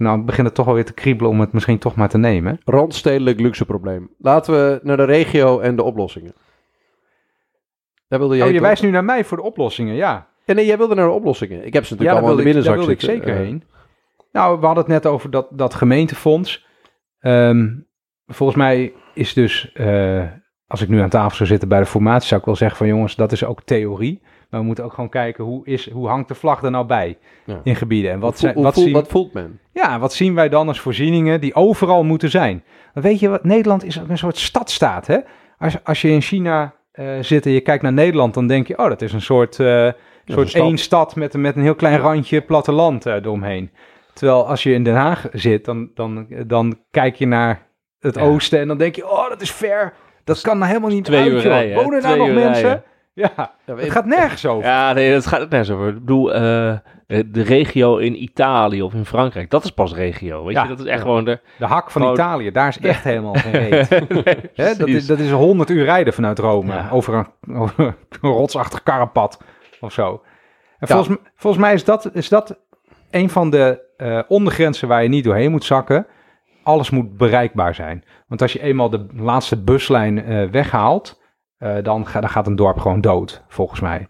Nou begint het toch wel weer te kriebelen om het misschien toch maar te nemen. Randstedelijk luxe probleem. Laten we naar de regio en de oplossingen. Daar wilde jij Oh, je wijst nu naar mij voor de oplossingen, ja. Ja, nee, jij wilde naar de oplossingen. Ik heb ze Ja, natuurlijk daar allemaal in de ik, daar binnenzak wilde ik zeker Eh, heen. Nou, we hadden het net over dat, dat gemeentefonds. Ehm, volgens mij is dus, eh, als ik nu aan tafel zou zitten bij de formatie, zou ik wel zeggen van jongens, dat is ook theorie. Maar we moeten ook gewoon kijken, hoe, is, hoe hangt de vlag er nou bij Ja. in gebieden? En wat, zijn, wat, zien, wat voelt men? ja, wat zien wij dan als voorzieningen die overal moeten zijn? Maar weet je wat, Nederland is ook een soort stadstaat, hè? Als, als je in China eh, zit en je kijkt naar Nederland, dan denk je, oh, dat is een soort... eh, een soort stad. één stad met, met een heel klein randje platteland eh eromheen. Terwijl als je in Den Haag zit, dan, dan, dan kijk je naar het Ja. oosten en dan denk je, oh, dat is ver. Dat kan nou helemaal niet twee uit, uur rijden? Wonen daar nog mensen? rijden. Ja, Ja, het gaat nergens over. Ja, nee, dat gaat nergens over. Ik bedoel, eh, de regio in Italië of in Frankrijk, dat is pas regio. Weet Ja, je, dat is echt ja. gewoon de... De hak van Gewoon- Italië, daar is echt helemaal geen reet. Nee, dat, is, dat is 100 uur rijden vanuit Rome. Ja. Over, een, over een rotsachtig karrepad of zo. En Ja. volgens, volgens mij is dat, is dat een van de eh, ondergrenzen waar je niet doorheen moet zakken. Alles moet bereikbaar zijn. Want als je eenmaal de laatste buslijn eh, weghaalt, dan, ga- dan gaat een dorp gewoon dood, volgens mij.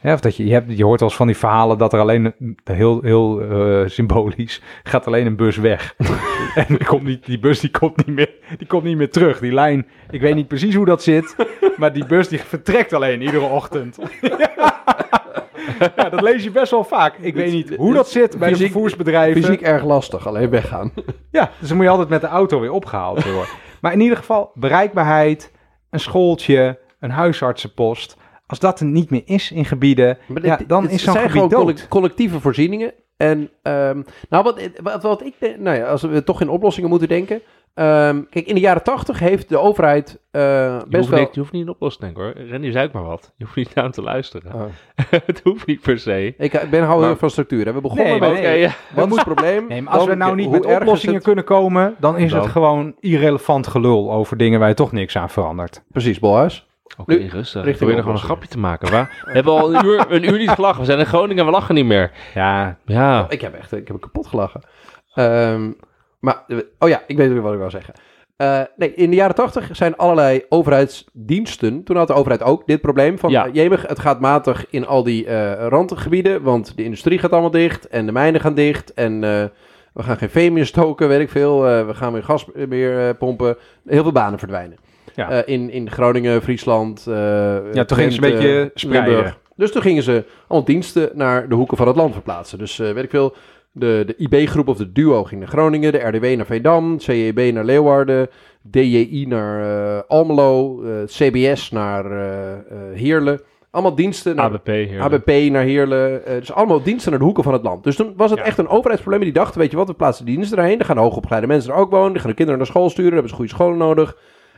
Ja, of dat je, je, hebt, je hoort wel eens van die verhalen dat er alleen, een- heel, heel eh, symbolisch, gaat alleen een bus weg. en die, komt niet, die bus die komt, niet meer, die komt niet meer terug. Die lijn, ik weet niet precies hoe dat zit, maar die bus die vertrekt alleen iedere ochtend. ja, dat lees je best wel vaak. Ik weet niet hoe dat zit bij de Fysiek- vervoersbedrijven. Fysiek erg lastig, alleen weggaan. Ja, dus dan moet je altijd met de auto weer opgehaald worden. maar in ieder geval, bereikbaarheid, een schooltje, een huisartsenpost. Als dat er niet meer is in gebieden, Maar ja, dan het is zo'n gebied gewoon collectieve voorzieningen. En ehm, nou, wat, wat, wat ik denk, nou ja, als we toch in oplossingen moeten denken. ehm, kijk, in de jaren tachtig heeft de overheid eh, Je best hoeft, wel. niet, je hoeft niet in oplossing te denken hoor. Rennie zei ook maar wat. Je hoeft niet naar hem te luisteren. Oh. het hoeft niet per se. Ik ben hou heel Maar- van structuur. Hè. We begonnen Nee, met ja. wat is het probleem? Nee, maar als Dan- we nou niet met oplossingen het? kunnen komen, dan is Dan? het gewoon irrelevant gelul over dingen waar je toch niks aan verandert. Precies, Bolhuis. Oké, Nu, rustig. Richting probeer gewoon een grapje te maken. Waar, we hebben al een uur, een uur niet gelachen. We zijn in Groningen, we lachen niet meer. Ja, Ja, Ik heb echt ik heb kapot gelachen. Ehm, maar, eh, oh ja, ik weet weer wat ik wil zeggen. Eh, nee, in de jaren tachtig zijn allerlei overheidsdiensten. Toen had de overheid ook dit probleem van... Ja. Ja. jemig, het gaat matig in al die eh randgebieden... want de industrie gaat allemaal dicht en de mijnen gaan dicht... en eh, we gaan geen veen meer stoken, weet ik veel. eh, we gaan weer gas meer eh, pompen. Heel veel banen verdwijnen. Ja. Eh, in, in Groningen, Friesland, eh Ja, toen gingen ze een beetje spreiden. Dus toen gingen ze allemaal diensten naar de hoeken van het land verplaatsen. Dus eh, weet ik veel, de, de IB-groep of de DUO ging naar Groningen, de RDW naar Veendam, CEB naar Leeuwarden, DJI naar Almelo, CBS naar Heerlen. Allemaal diensten naar ABP. ABP naar Heerlen. dus allemaal diensten naar de hoeken van het land. Dus toen was het Ja. echt een overheidsprobleem. Die dachten, weet je wat, we plaatsen die diensten erheen. Dan gaan de hoogopgeleide mensen er ook wonen. Die gaan de kinderen naar school sturen. Dan hebben ze goede scholen nodig.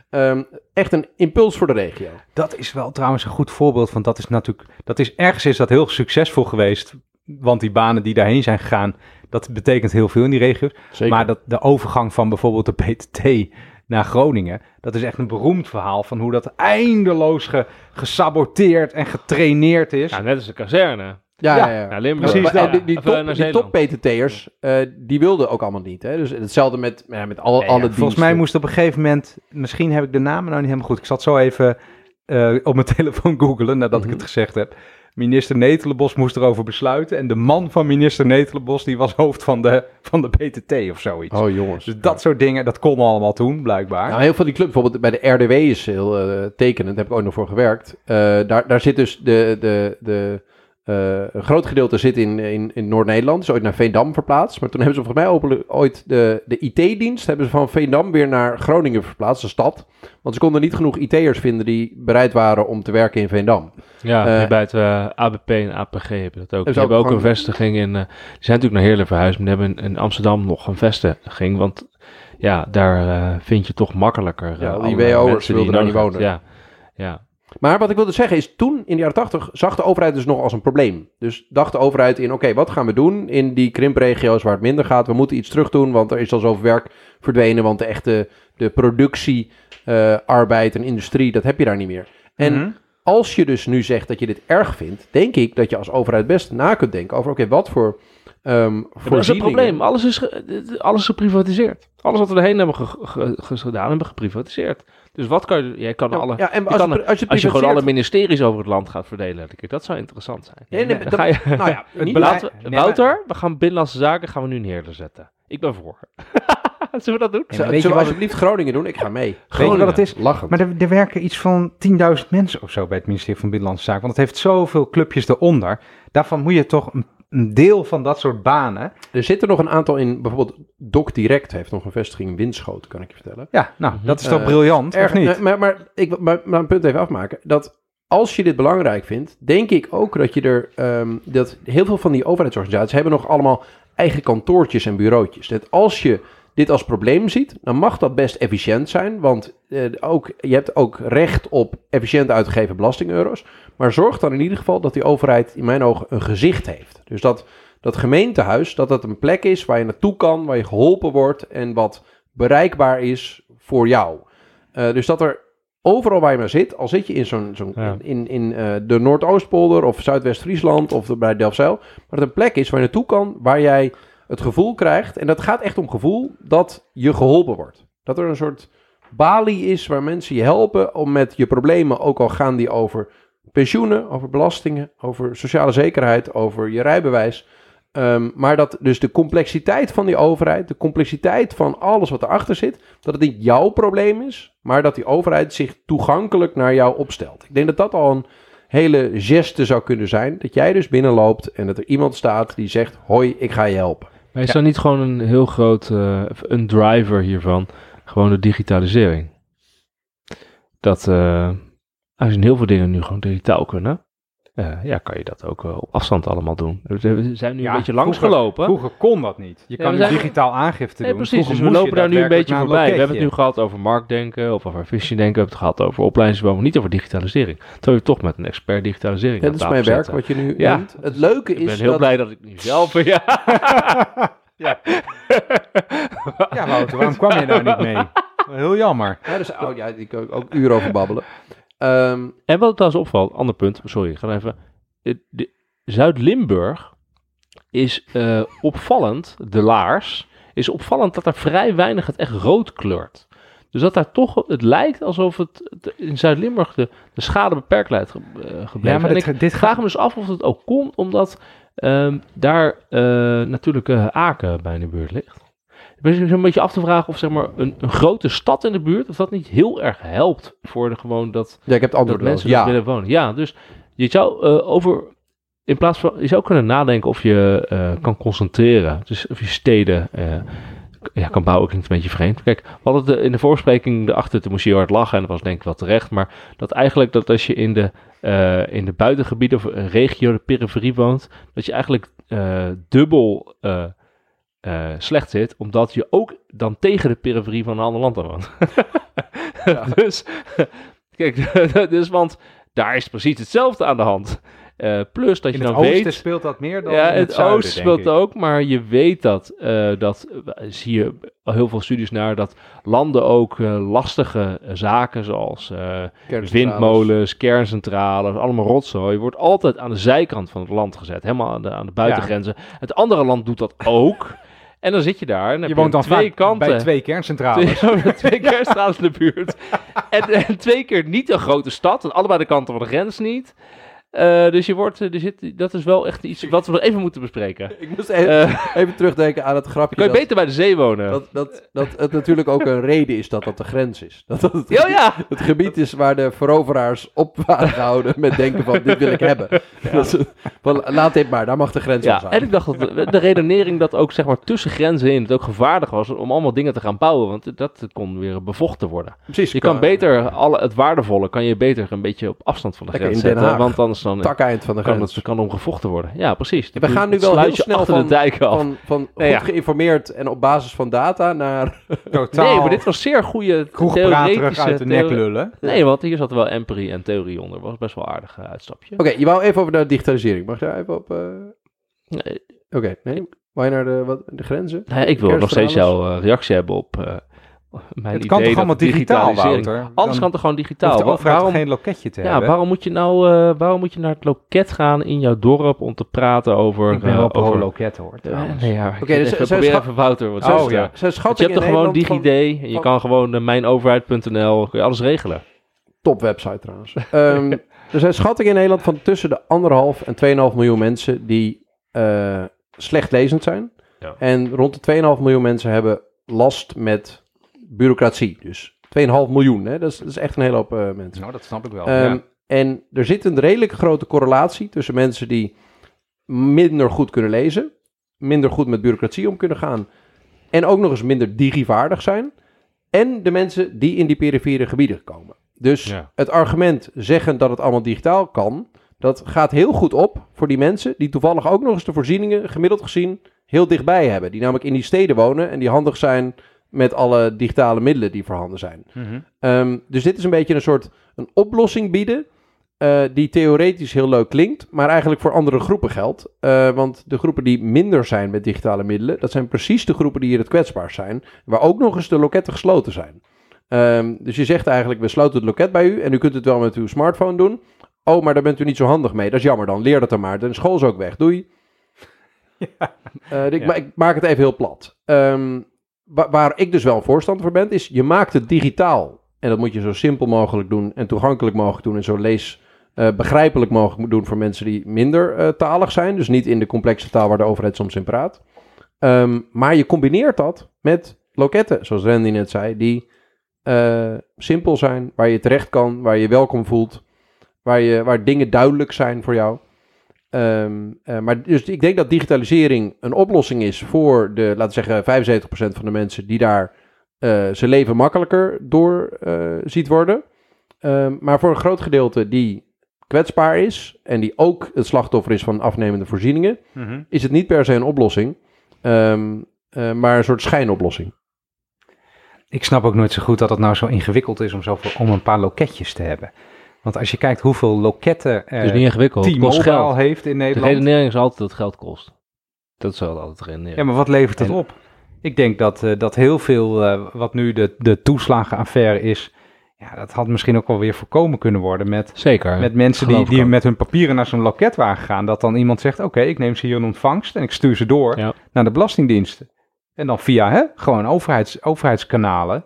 Ehm, echt een impuls voor de regio. dat is wel trouwens een goed voorbeeld van dat is natuurlijk, dat is ergens is dat heel succesvol geweest, want die banen die daarheen zijn gegaan, dat betekent heel veel in die regio's. Zeker. Maar dat de overgang van bijvoorbeeld de PTT naar Groningen, dat is echt een beroemd verhaal van hoe dat eindeloos ge- gesaboteerd en getraineerd is. Ja, net als de kazerne. Ja, ja, ja, ja. Naar Limburg. Precies dat. die, die eh, top, die top PTT'ers, eh, die wilden ook allemaal niet. Hè? Dus hetzelfde met, ja, met alle, alle volgens mij moest op een gegeven moment, misschien heb ik de namen nou niet helemaal goed. Ik zat zo even eh, op mijn telefoon googelen nadat ik Mhm. het gezegd heb. Minister Netelenbos moest erover besluiten. En de man van minister Netelenbos, die was hoofd van de, van de PTT of zoiets. Oh jongens. Dus dat soort dingen, dat kon allemaal toen, blijkbaar. Nou, heel veel die clubs, bijvoorbeeld bij de RDW is heel tekenend, daar heb ik ook nog voor gewerkt. Eh, daar, daar zit dus de, de, de, eh, een groot gedeelte zit in, in, in Noord-Nederland, is ooit naar Veendam verplaatst. Maar toen hebben ze volgens mij openlijk ooit de, de IT-dienst hebben ze van Veendam weer naar Groningen verplaatst, de stad. Want ze konden niet genoeg IT'ers vinden die bereid waren om te werken in Veendam. Ja, Eh, bij het eh, ABP en APG hebben dat ook. Ze hebben ook ook een vestiging in... die zijn natuurlijk naar Heerlen verhuisd, maar die hebben in, in Amsterdam nog een vestiging. Want ja, daar vind je toch makkelijker... Ja, die WO'ers wilden daar niet wonen. Ja, ja. Maar wat ik wilde zeggen is, toen in de jaren 80 zag de overheid dus nog als een probleem. Dus dacht de overheid in, oké, wat gaan we doen in die krimpregio's waar het minder gaat? We moeten iets terug doen, want er is al zoveel werk verdwenen. Want de echte de productie, eh, arbeid en industrie, dat heb je daar niet meer. En Mhm. als je dus nu zegt dat je dit erg vindt, denk ik dat je als overheid best na kunt denken over, oké, wat voor ehm Maar dat is het voorzieningen- probleem. Alles is, alles is geprivatiseerd. Alles wat we erheen hebben ge- ge- ge- gedaan, hebben we geprivatiseerd. Dus wat kan je... Jij kan Ja, alle... ja, en je als, kan je, als je, Als je gewoon alle ministeries over het land gaat verdelen, denk ik, dat zou interessant zijn. Nee, nee, Dan ga je- nou ja, Het niet- beleid- Laten we- Nee, maar- Wouter, we gaan binnenlandse zaken gaan we nu in Heerlen zetten. Ik ben voor. Zullen we dat doen? Zullen we wat- alsjeblieft Groningen doen? Ik ga mee. Weet je wat het is? Lachend. Maar er, er werken iets van 10.000 mensen of zo bij het ministerie van Binnenlandse Zaken. Want het heeft zoveel clubjes eronder. Daarvan moet je toch een, een deel van dat soort banen. Er zitten nog een aantal in, bijvoorbeeld Doc Direct heeft nog een vestiging in Winschoten, kan ik je vertellen. Ja, nou, dat is toch Eh, briljant, Erg, niet? maar, maar ik maar een punt even afmaken. Dat als je dit belangrijk vindt, denk ik ook dat je er, ehm, dat heel veel van die overheidsorganisaties hebben nog allemaal eigen kantoortjes en bureautjes. Dat als je dit als probleem ziet, dan mag dat best efficiënt zijn, want eh, ook, je hebt ook recht op efficiënt uitgegeven belastingeuro's. Maar zorg dan in ieder geval dat die overheid in mijn ogen een gezicht heeft. Dus dat dat gemeentehuis, dat dat een plek is waar je naartoe kan, waar je geholpen wordt en wat bereikbaar is voor jou. Eh, dus dat er overal waar je maar zit, al zit je in, zo'n, zo'n, Ja. in, in eh, de Noordoostpolder of Zuidwest-Friesland of bij Delfzijl, maar dat een plek is waar je naartoe kan, waar jij het gevoel krijgt, en dat gaat echt om gevoel, dat je geholpen wordt. Dat er een soort balie is waar mensen je helpen om met je problemen, ook al gaan die over pensioenen, over belastingen, over sociale zekerheid, over je rijbewijs. Ehm, maar dat dus de complexiteit van die overheid, de complexiteit van alles wat erachter zit, dat het niet jouw probleem is, maar dat die overheid zich toegankelijk naar jou opstelt. Ik denk dat dat al een hele geste zou kunnen zijn. Dat jij dus binnenloopt en dat er iemand staat die zegt: Hoi, ik ga je helpen. Maar is dan niet gewoon een heel groot, eh, een driver hiervan, gewoon de digitalisering? Dat eh, als heel veel dingen nu gewoon digitaal kunnen, eh, ja, kan je dat ook eh, op afstand allemaal doen. We zijn nu Ja, een beetje vroeger- langsgelopen. Vroeger kon dat niet. Je Ja, kan nu zijn- digitaal aangifte Nee, doen. precies. Dus Vroeger we lopen daar nu een beetje voorbij. We hebben het nu gehad over marktdenken of over efficiëntie denken. We hebben het gehad over opleidingsbouw, maar niet over digitalisering. Terwijl je toch met een expert digitalisering Ja, aan dat is mijn werk, wat je nu Ja. noemt. Het leuke Ik is ben heel dat... blij dat ik nu zelf... Ja. Ja. Ja, Wouter, waarom kwam je daar niet mee? Heel jammer. Ja, dus, oh, ja, die kan ik ook uren over babbelen. Ehm, En wat trouwens opvalt, ander punt, sorry, ik ga even. Zuid-Limburg is eh, opvallend, de laars, is opvallend dat er vrij weinig het echt rood kleurt. Dus dat daar toch, het lijkt alsof het het in Zuid-Limburg de, de schade beperkt lijkt ge, eh, gebleven. Ja, maar En dit, ik dit vraag gaat... me dus af of het ook komt omdat ehm, daar eh, natuurlijk Aken bij in de buurt ligt. Ben dus een beetje af te vragen of zeg maar een, een grote stad in de buurt, of dat niet heel erg helpt voor de, gewoon dat ja, ik heb het dat mensen er Ja, willen wonen. Ja, dus je zou eh, over, in plaats van, je zou kunnen nadenken of je eh, kan concentreren. Dus of je steden eh, ja, kan bouwen, klinkt een beetje vreemd. Kijk, we hadden het in de voorbespreking erachter, toen moest je heel hard lachen en dat was denk ik wel terecht. Maar dat eigenlijk dat als je in de, in de buitengebieden of een regio, de periferie woont, dat je eigenlijk dubbel eh, slecht zit, omdat je ook dan tegen de periferie van een ander land aan woont. dus, kijk, dus want daar is precies hetzelfde aan de hand. Eh, plus dat je In het dan oosten weet... speelt dat meer dan Ja, in het, het, oosten speelt ook, maar je weet dat, eh, dat zie je heel veel studies naar, dat landen ook lastige zaken zoals windmolens, kerncentrales, allemaal rotzooi, wordt altijd aan de zijkant van het land gezet, helemaal aan de, aan de buitengrenzen. Het andere land doet dat ook. En dan zit je daar en dan Je woont dan twee kanten. bij twee kerncentrales. Twee, twee kerncentrales in de buurt. En, en twee keer niet een grote stad. Aan allebei de kanten van de grens niet. Eh, dus je wordt, eh, er zit, dat is wel echt iets wat we nog even moeten bespreken. Ik moest even, Eh, even terugdenken aan het grapje. kan je dat- beter bij de zee wonen? Dat, dat, dat het natuurlijk ook een reden is dat dat de grens is. Dat dat het, ja, ja. het gebied is waar de veroveraars op waren gehouden met denken van dit wil ik hebben. Dat is- van, laat dit maar, daar mag de grens Ja, zijn. en ik dacht dat de, de redenering dat ook zeg maar tussen grenzen in het ook gevaarlijk was om allemaal dingen te gaan bouwen, want dat kon weer bevochten worden. Precies, Je kan beter alle, het waardevolle kan je beter een beetje op afstand van de grens zetten, want anders dan takeind van de kan grens. het kan om gevochten worden. Ja, precies. We gaan nu wel heel snel achter van- de dijk af. Van, van Nee, goed ja. geïnformeerd en op basis van data naar... Totaal Nee, maar dit was zeer goede theoretische... uit de nek theorie- lullen. Nee, want hier zat wel empirie en theorie onder. was best wel aardig eh, uitstapje. Oké, je wou even over de digitalisering. Mag je daar even op... eh, Nee, Oké, nee? Wou je naar de, wat, de grenzen? nee, ik wil nog steeds jouw eh, reactie hebben op eh mijn Het idee kan toch allemaal digitaal, Wouter? Alles kan toch gewoon digitaal? hoeft waarom, geen loketje te ja, hebben. waarom moet je nou eh, waarom moet je naar het loket gaan in jouw dorp om te praten over... Ik ben eh, over loket hoor, Eh, nee, ja, Oké, dus dus probeer schat- even Wouter wat Oh, ja. je hebt toch gewoon DigiD en je van- kan gewoon uh, mijnoverheid.nl, kun je alles regelen. Top website trouwens. Ehm, er zijn schattingen in Nederland van tussen de anderhalf en 2,5 miljoen mensen die eh, slecht lezend zijn. Ja. En rond de 2,5 miljoen mensen hebben last met bureaucratie. Dus 2,5 miljoen, hè? Dat, is, dat is echt een hele hoop eh, mensen. Nou, dat snap ik wel. Ehm, ja. En er zit een redelijk grote correlatie tussen mensen die minder goed kunnen lezen, minder goed met bureaucratie om kunnen gaan en ook nog eens minder digivaardig zijn. En de mensen die in die perifere gebieden komen. Dus Ja. het argument zeggen dat het allemaal digitaal kan, dat gaat heel goed op voor die mensen die toevallig ook nog eens de voorzieningen gemiddeld gezien heel dichtbij hebben. Die namelijk in die steden wonen en die handig zijn met alle digitale middelen die voorhanden zijn. Mhm. Ehm, dus dit is een beetje een soort een oplossing bieden. eh, die theoretisch heel leuk klinkt, maar eigenlijk voor andere groepen geldt. Eh, want de groepen die minder zijn met digitale middelen, dat zijn precies de groepen die hier het kwetsbaarst zijn. Waar ook nog eens de loketten gesloten zijn. Ehm, dus je zegt eigenlijk, we sluiten het loket bij u en u kunt het wel met uw smartphone doen. Oh, maar daar bent u niet zo handig mee. Dat is jammer dan. Leer dat dan maar. De school is ook weg. Doei. Eh, ik, Ja. ma- ik maak het even heel plat. Ehm, wa- waar ik dus wel voorstander voor ben, is je maakt het digitaal. En dat moet je zo simpel mogelijk doen en toegankelijk mogelijk doen en zo lees eh, begrijpelijk mogelijk doen voor mensen die minder eh, talig zijn. Dus niet in de complexe taal waar de overheid soms in praat. Ehm, maar je combineert dat met loketten, zoals Randy net zei, die eh, simpel zijn, waar je terecht kan, waar je welkom voelt, waar, je, waar dingen duidelijk zijn voor jou. Ehm, eh, maar dus ik denk dat digitalisering een oplossing is voor de, laten we zeggen, 75% van de mensen die daar eh, zijn leven makkelijker door eh, ziet worden. Ehm, maar voor een groot gedeelte die kwetsbaar is en die ook het slachtoffer is van afnemende voorzieningen, Mhm. is het niet per se een oplossing, ehm, eh, maar een soort schijnoplossing. Ik snap ook nooit zo goed dat het nou zo ingewikkeld is om, zoveel, om een paar loketjes te hebben. Want als je kijkt hoeveel loketten eh niet ingewikkeld, T-Mobile geld. heeft in De Nederland. redenering is altijd dat het geld kost. Dat zal altijd de redenering. Ja, maar wat levert het En- op? Ik denk dat, eh, dat heel veel, eh, wat nu de, de toeslagenaffaire is, Ja, dat had misschien ook wel weer voorkomen kunnen worden met, Zeker. met mensen die, die met hun papieren naar zo'n loket waren gegaan. Dat dan iemand zegt, oké, ik neem ze hier in ontvangst en ik stuur ze door Ja. naar de belastingdiensten. En dan via hè, gewoon overheids, overheidskanalen.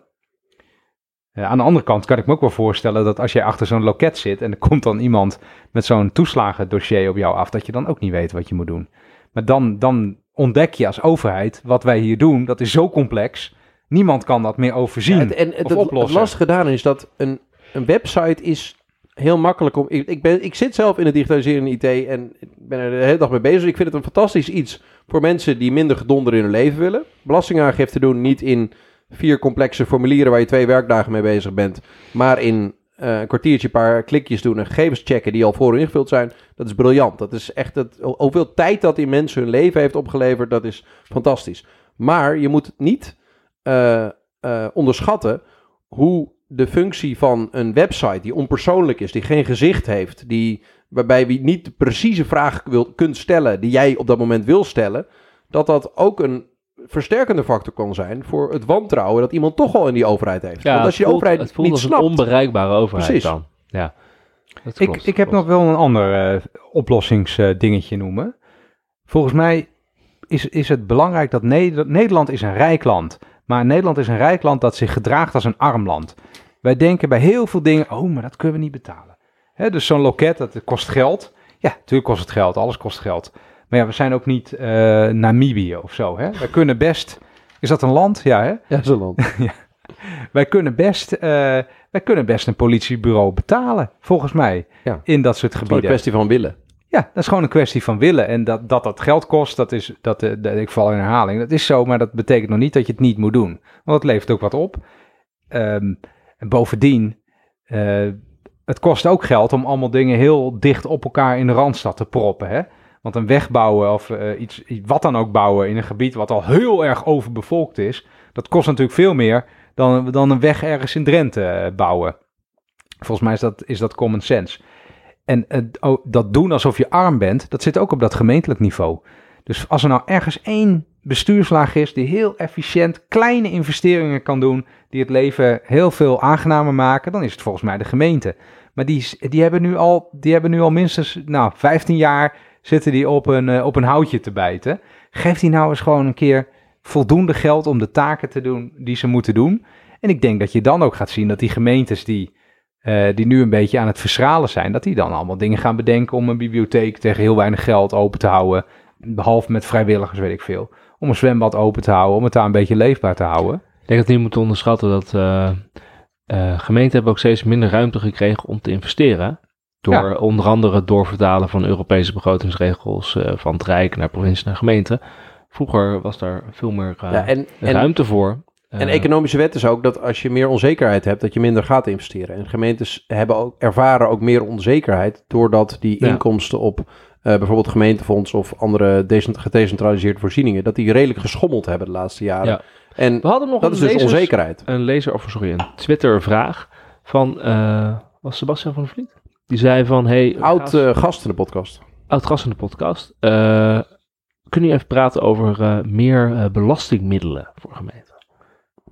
Eh, aan de andere kant kan ik me ook wel voorstellen dat als jij achter zo'n loket zit en er komt dan iemand met zo'n toeslagendossier op jou af, dat je dan ook niet weet wat je moet doen. Maar dan, dan ontdek je als overheid, wat wij hier doen, dat is zo complex. Niemand kan dat meer overzien Ja, het- en of het, het oplossen. lastige daarin is dat een, een website is heel makkelijk om... Ik, ik, ben, ik zit zelf in de digitaliserende IT en ik ben er de hele dag mee bezig. Ik vind het een fantastisch iets voor mensen die minder gedonder in hun leven willen. Belastingaangifte doen niet in vier complexe formulieren waar je twee werkdagen mee bezig bent, maar in eh, een kwartiertje, een paar klikjes doen en gegevens checken die al voor ingevuld zijn. Dat is briljant. Dat is echt het, hoeveel tijd dat in mensen hun leven heeft opgeleverd, dat is fantastisch. Maar je moet niet eh, eh, onderschatten hoe de functie van een website die onpersoonlijk is, die geen gezicht heeft, die, waarbij je niet de precieze vraag wil, kunt stellen die jij op dat moment wil stellen, dat dat ook een versterkende factor kan zijn voor het wantrouwen dat iemand toch al in die overheid heeft. Want als het je de overheid het voelt niet als snapt, een onbereikbare overheid Precies. dan. Ja. Dat Ik, klopt, ik heb nog wel een ander eh, oplossingsdingetje noemen. Volgens mij is, is het belangrijk dat Neder- Nederland is een rijk land. Maar Nederland is een rijk land dat zich gedraagt als een arm land. Wij denken bij heel veel dingen, oh, maar dat kunnen we niet betalen. Hè, dus zo'n loket, dat kost geld. Ja, natuurlijk kost het geld, alles kost geld. Maar ja, we zijn ook niet eh, Namibië of zo. Hè? Wij kunnen best... Is dat een land? Ja, hè? Ja, zo'n land. Wij kunnen best, eh, wij kunnen best een politiebureau betalen, volgens mij, Ja. in dat soort Het gebieden. een kwestie van willen. Ja, dat is gewoon een kwestie van willen. En dat dat, dat geld kost, dat is, dat, eh, dat, ik val in herhaling, dat is zo, maar dat betekent nog niet dat je het niet moet doen. Want het levert ook wat op. Ehm, en bovendien, eh, het kost ook geld om allemaal dingen heel dicht op elkaar in de Randstad te proppen. Hè? Want een weg bouwen of eh, iets, wat dan ook bouwen in een gebied wat al heel erg overbevolkt is, dat kost natuurlijk veel meer dan, dan een weg ergens in Drenthe eh, bouwen. Volgens mij is dat, is dat common sense. En oh, dat doen alsof je arm bent, dat zit ook op dat gemeentelijk niveau. Dus als er nou ergens één bestuurslaag is die heel efficiënt kleine investeringen kan doen, die het leven heel veel aangenamer maken, dan is het volgens mij de gemeente. Maar die, die, hebben, nu al, die hebben nu al minstens nou, 15 jaar zitten die op een, eh, op een houtje te bijten. Geef die nou eens gewoon een keer voldoende geld om de taken te doen die ze moeten doen. En ik denk dat je dan ook gaat zien dat die gemeentes die, eh, die nu een beetje aan het verschralen zijn, dat die dan allemaal dingen gaan bedenken om een bibliotheek tegen heel weinig geld open te houden. Behalve met vrijwilligers, weet ik veel. Om een zwembad open te houden, om het daar een beetje leefbaar te houden. Ik denk dat we niet moeten onderschatten dat eh, gemeenten hebben ook steeds minder ruimte gekregen om te investeren. Door Ja. onder andere het doorvertalen van Europese begrotingsregels eh, van het Rijk naar provincie naar gemeente. Vroeger was daar veel meer eh, Ja, en, en, ruimte voor. en Eh, economische wet is ook dat als je meer onzekerheid hebt, dat je minder gaat investeren. En gemeentes hebben ook, ervaren ook meer onzekerheid doordat die Ja. inkomsten op bijvoorbeeld gemeentefonds of andere decent- gedecentraliseerde voorzieningen, dat die redelijk geschommeld hebben de laatste jaren. Ja. En we hadden nog dat een is dus lezers- onzekerheid. een lezer, of sorry, een Twitter-vraag van, was Sebastian van Vliet? Die zei van, hey, Oud eh, gast in de podcast. oud gast in de podcast. eh, kunnen jullie even praten over eh, meer belastingmiddelen voor gemeenten?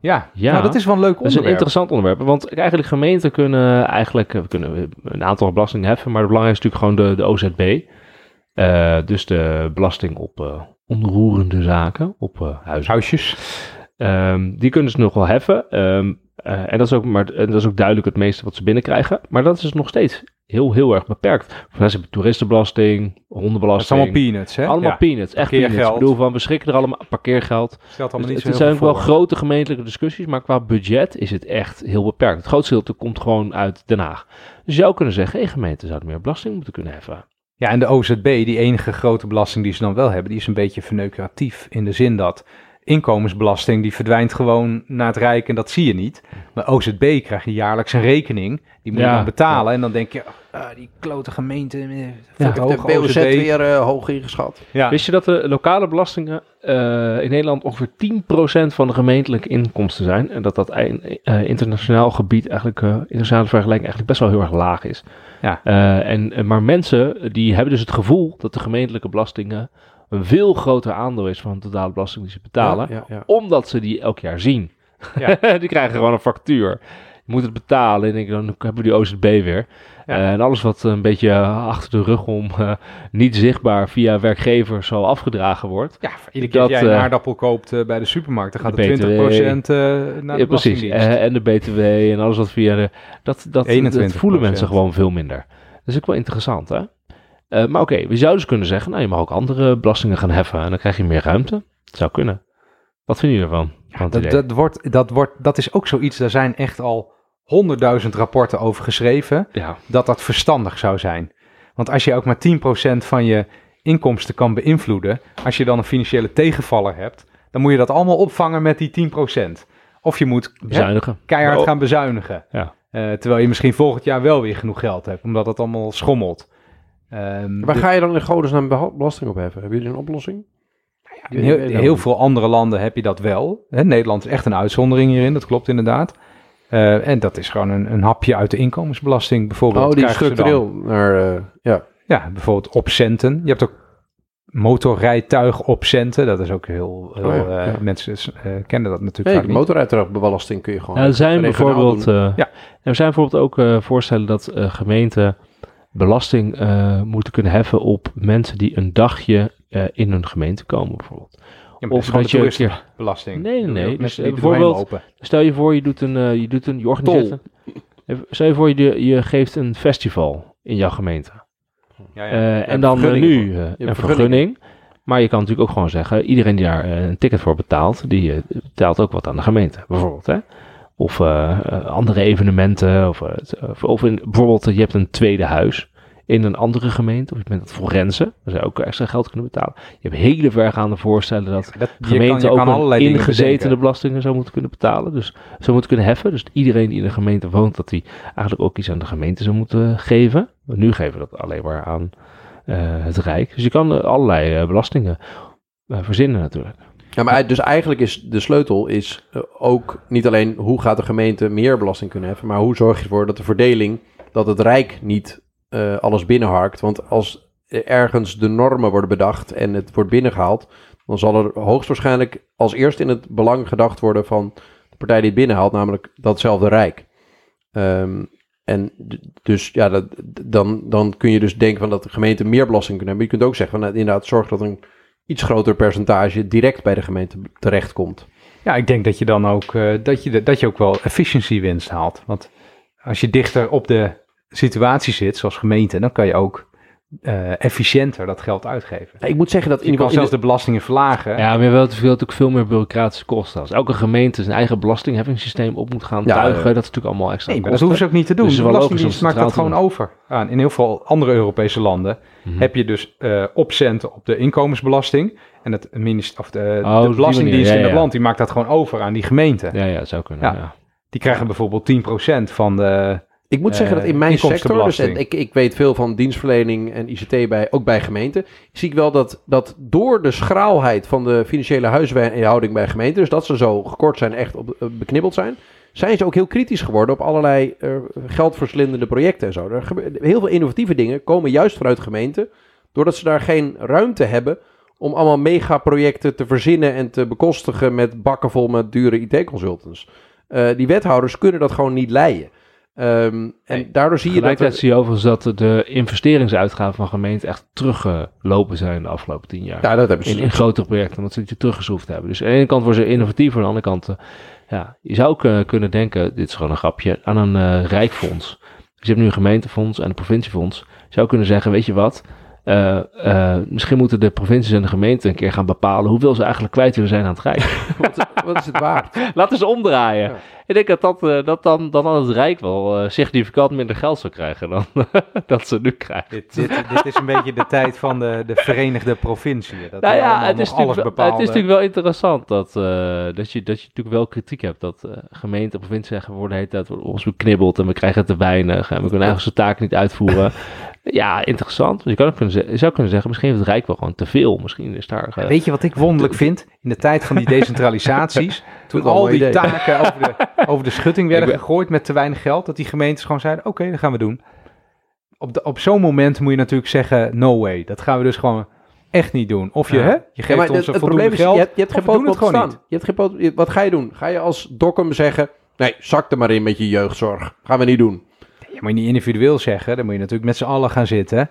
Ja, Ja. Nou, dat is wel een leuk Dat is een onderwerp. interessant onderwerp. Want eigenlijk gemeenten kunnen eigenlijk we kunnen een aantal belastingen heffen. Maar het belangrijkste is natuurlijk gewoon de, de OZB. Dus de belasting op onroerende zaken, op eh huizen. Huisjes. Ehm, die kunnen ze nog wel heffen. Ehm, eh, en, dat is ook, maar, en dat is ook duidelijk het meeste wat ze binnenkrijgen. Maar dat is nog steeds heel, heel erg beperkt. Voor hebben toeristenbelasting, hondenbelasting. allemaal peanuts, hè? Allemaal Ja. peanuts, echt peanuts. Ik bedoel, van, we schrikken er allemaal parkeergeld. Allemaal Dus niet het zijn ook wel grote gemeentelijke discussies, maar qua budget is het echt heel beperkt. Het grootste gedeelte komt gewoon uit Den Haag. Dus je zou kunnen zeggen, hey, gemeenten zouden meer belasting moeten kunnen heffen. Ja, en de OZB, die enige grote belasting die ze dan wel hebben, die is een beetje verneukeratief. In de zin dat inkomensbelasting, die verdwijnt gewoon naar het Rijk en dat zie je niet. Maar OZB krijg je jaarlijks een rekening, die moet je dan betalen. En dan denk je, ah, die klote gemeente, eh, Ja, De hoog WOZ OZB. weer eh, hoog ingeschat. Ja. Wist je dat de lokale belastingen eh, in Nederland ongeveer 10% van de gemeentelijke inkomsten zijn? En dat dat in, eh, internationaal gebied eigenlijk, internationale vergelijking eigenlijk best wel heel erg laag is. Ja. Eh, en, maar mensen die hebben dus het gevoel dat de gemeentelijke belastingen een veel groter aandeel is van de totale belasting die ze betalen. Ja. Omdat ze die elk jaar zien. Ja. die krijgen gewoon een factuur. je moet het betalen. En dan hebben we die OZB weer. Eh, en alles wat een beetje achter de rug om eh, niet zichtbaar via werkgevers zo afgedragen wordt. Ja, iedere keer Dat, jij een eh, aardappel koopt bij de supermarkt, dan gaat de er 20% eh, naar de ja, precies. En de BTW en alles wat via de. Dat, dat, dat 21%. voelen mensen gewoon veel minder. Dat is ook wel interessant, hè? Eh, maar oké, we zouden dus kunnen zeggen, nou, je mag ook andere belastingen gaan heffen en dan krijg je meer ruimte. Dat zou kunnen. Wat vinden jullie ervan? Dat, dat, wordt, dat, wordt, dat is ook zoiets, daar zijn echt al honderdduizend rapporten over geschreven, ja, dat dat verstandig zou zijn. Want als je ook maar 10% van je inkomsten kan beïnvloeden, als je dan een financiële tegenvaller hebt, dan moet je dat allemaal opvangen met die 10%. Of je moet hè, bezuinigen. keihard Oh, gaan bezuinigen. Ja. Eh, terwijl je misschien volgend jaar wel weer genoeg geld hebt, omdat het allemaal schommelt. Ehm, Waar ga je dan in godesnaam belasting op heffen? Hebben jullie een oplossing? in heel, in heel veel andere landen heb je dat wel. Hè, Nederland is echt een uitzondering hierin, dat klopt inderdaad. Eh, en dat is gewoon een, een hapje uit de inkomensbelasting bijvoorbeeld. Oh, die krijgen structureel naar... eh, ja. Ja, bijvoorbeeld op centen. Je hebt ook motorrijtuig op centen. Dat is ook heel... heel Oh ja, eh, ja. Mensen eh, kennen dat natuurlijk Nee, vaak niet. motoruitbelasting kun je gewoon... Ja, er zijn bijvoorbeeld, eh, Ja. er zijn bijvoorbeeld ook eh, voorstellen dat eh, gemeenten belasting eh, moeten kunnen heffen op mensen die een dagje eh, in hun gemeente komen, bijvoorbeeld. Ja, of dat je keer- toeristenbelasting. Nee, nee, nee. Dus, eh, bijvoorbeeld-. Stel je voor, je doet een, je doet een, je organiseert een, stel je voor, je, je geeft een festival in jouw gemeente. Ja, ja. En dan nu een vergunning. Maar je kan natuurlijk ook gewoon zeggen, iedereen die daar een ticket voor betaalt, die betaalt ook wat aan de gemeente, bijvoorbeeld. Hè? Of eh, eh, andere evenementen. Of, eh, of, in, bijvoorbeeld, je hebt een tweede huis in een andere gemeente. Of je bent het forensen, daar zou je ook extra geld kunnen betalen. Je hebt hele vergaande voorstellen dat Dat, je gemeenten ook een ingezetene belastingen zou moeten kunnen betalen. Dus zou moeten kunnen heffen. Dus iedereen die in de gemeente woont, dat die eigenlijk ook iets aan de gemeente zou moeten geven. Maar nu geven we dat alleen maar aan het Rijk. Dus je kan allerlei belastingen verzinnen natuurlijk. Ja, maar dus eigenlijk is de sleutel is eh, ook niet alleen hoe gaat de gemeente meer belasting kunnen heffen, maar hoe zorg je ervoor dat de verdeling, dat het Rijk niet eh, alles binnenharkt. Want als ergens de normen worden bedacht en het wordt binnengehaald, dan zal er hoogstwaarschijnlijk als eerst in het belang gedacht worden van de partij die het binnenhaalt, namelijk datzelfde Rijk. Ehm, en dus ja, dat, dan, dan kun je dus denken van dat de gemeente meer belasting kunnen hebben. Je kunt ook zeggen van nou, inderdaad, zorg dat een iets groter percentage direct bij de gemeente terechtkomt. Ja, ik denk dat je dan ook, eh, dat je, dat je ook wel efficiency winst haalt. Want als je dichter op de situatie zit, zoals gemeente, dan kan je ook eh, efficiënter dat geld uitgeven. Ik moet zeggen dat in Je ieder kan geval... zelfs de belastingen verlagen. Ja, maar je wilt natuurlijk ook veel meer bureaucratische kosten. Als elke gemeente zijn eigen belastingheffingssysteem op moet gaan Ja, tuigen, dat is natuurlijk allemaal extra Nee, maar dat hoeven ze ook niet te doen. Dus de wel Belastingdienst maakt dat gewoon te over. aan. in heel veel andere Europese landen Mhm. heb je dus eh opcenten op de inkomensbelasting. En het minister, of de, Oh, de die Belastingdienst ja, in het ja. land die maakt dat gewoon over aan die gemeente. Ja, ja, zou kunnen. Ja. Ja. Die krijgen bijvoorbeeld 10% van de. Ik moet zeggen dat in Eh, mijn sector, dus en ik, ik weet veel van dienstverlening en ICT, bij, ook bij gemeenten, zie ik wel dat, dat door de schraalheid van de financiële huishouding bij gemeenten, dus dat ze zo gekort zijn, echt op, eh, beknibbeld zijn, zijn ze ook heel kritisch geworden op allerlei eh, geldverslindende projecten en zo. Er gebe- heel veel innovatieve dingen komen juist vanuit gemeenten, doordat ze daar geen ruimte hebben om allemaal megaprojecten te verzinnen en te bekostigen met bakken vol met dure IT-consultants. Die wethouders kunnen dat gewoon niet leiden. Ehm, en Nee. daardoor zie je dat... Er- zie je overigens dat de investeringsuitgaven van gemeenten echt teruggelopen zijn de afgelopen tien jaar. Ja, dat hebben ze. in, in grotere projecten, omdat ze het teruggeschroefd hebben. Dus aan de ene kant worden ze innovatief, aan de andere kant, eh, ja, je zou ook eh, kunnen denken, dit is gewoon een grapje, aan een eh rijkfonds. Dus je hebt nu een gemeentefonds en een provinciefonds. Je zou kunnen zeggen, weet je wat, eh, eh, misschien moeten de provincies en de gemeenten een keer gaan bepalen hoeveel ze eigenlijk kwijt willen zijn aan het Rijk. wat, wat is het waard? Laten ze omdraaien. Ja. Ik denk dat, dat, eh, dat dan, dan het Rijk wel significant minder geld zou krijgen dan dat ze nu krijgen. Dit, dit, dit is een beetje de tijd van de, de Verenigde Provinciën. Dat Nou ja, het is, alles het is natuurlijk wel interessant dat, dat, je, dat je natuurlijk wel kritiek hebt. Dat gemeenten, provincies zeggen, we worden de hele tijd ons beknibbeld en we krijgen te weinig en we kunnen eigenlijk zijn taken niet uitvoeren. Ja, interessant. Dus je, kan ook kunnen, zou kunnen zeggen, misschien heeft het Rijk wel gewoon te veel. Misschien is daar... eh, Weet je wat ik wonderlijk vind? In de tijd van die decentralisaties, toen al die idee. taken over de, over de schutting werden ben- gegooid met te weinig geld, dat die gemeentes gewoon zeiden, oké, dat gaan we doen. Op, de, op zo'n moment moet je natuurlijk zeggen, no way, dat gaan we dus gewoon echt niet doen. Of je, Ja. hè, je Ja, geeft maar ons het, een het voldoende probleem is, geld, je hebt, je hebt geen staan. Je hebt geen wat ga je doen? Ga je als Dokkum zeggen, Nee, zak er maar in met je jeugdzorg. Gaan we niet doen. Je moet je niet individueel zeggen. Dan moet je natuurlijk met z'n allen gaan zitten.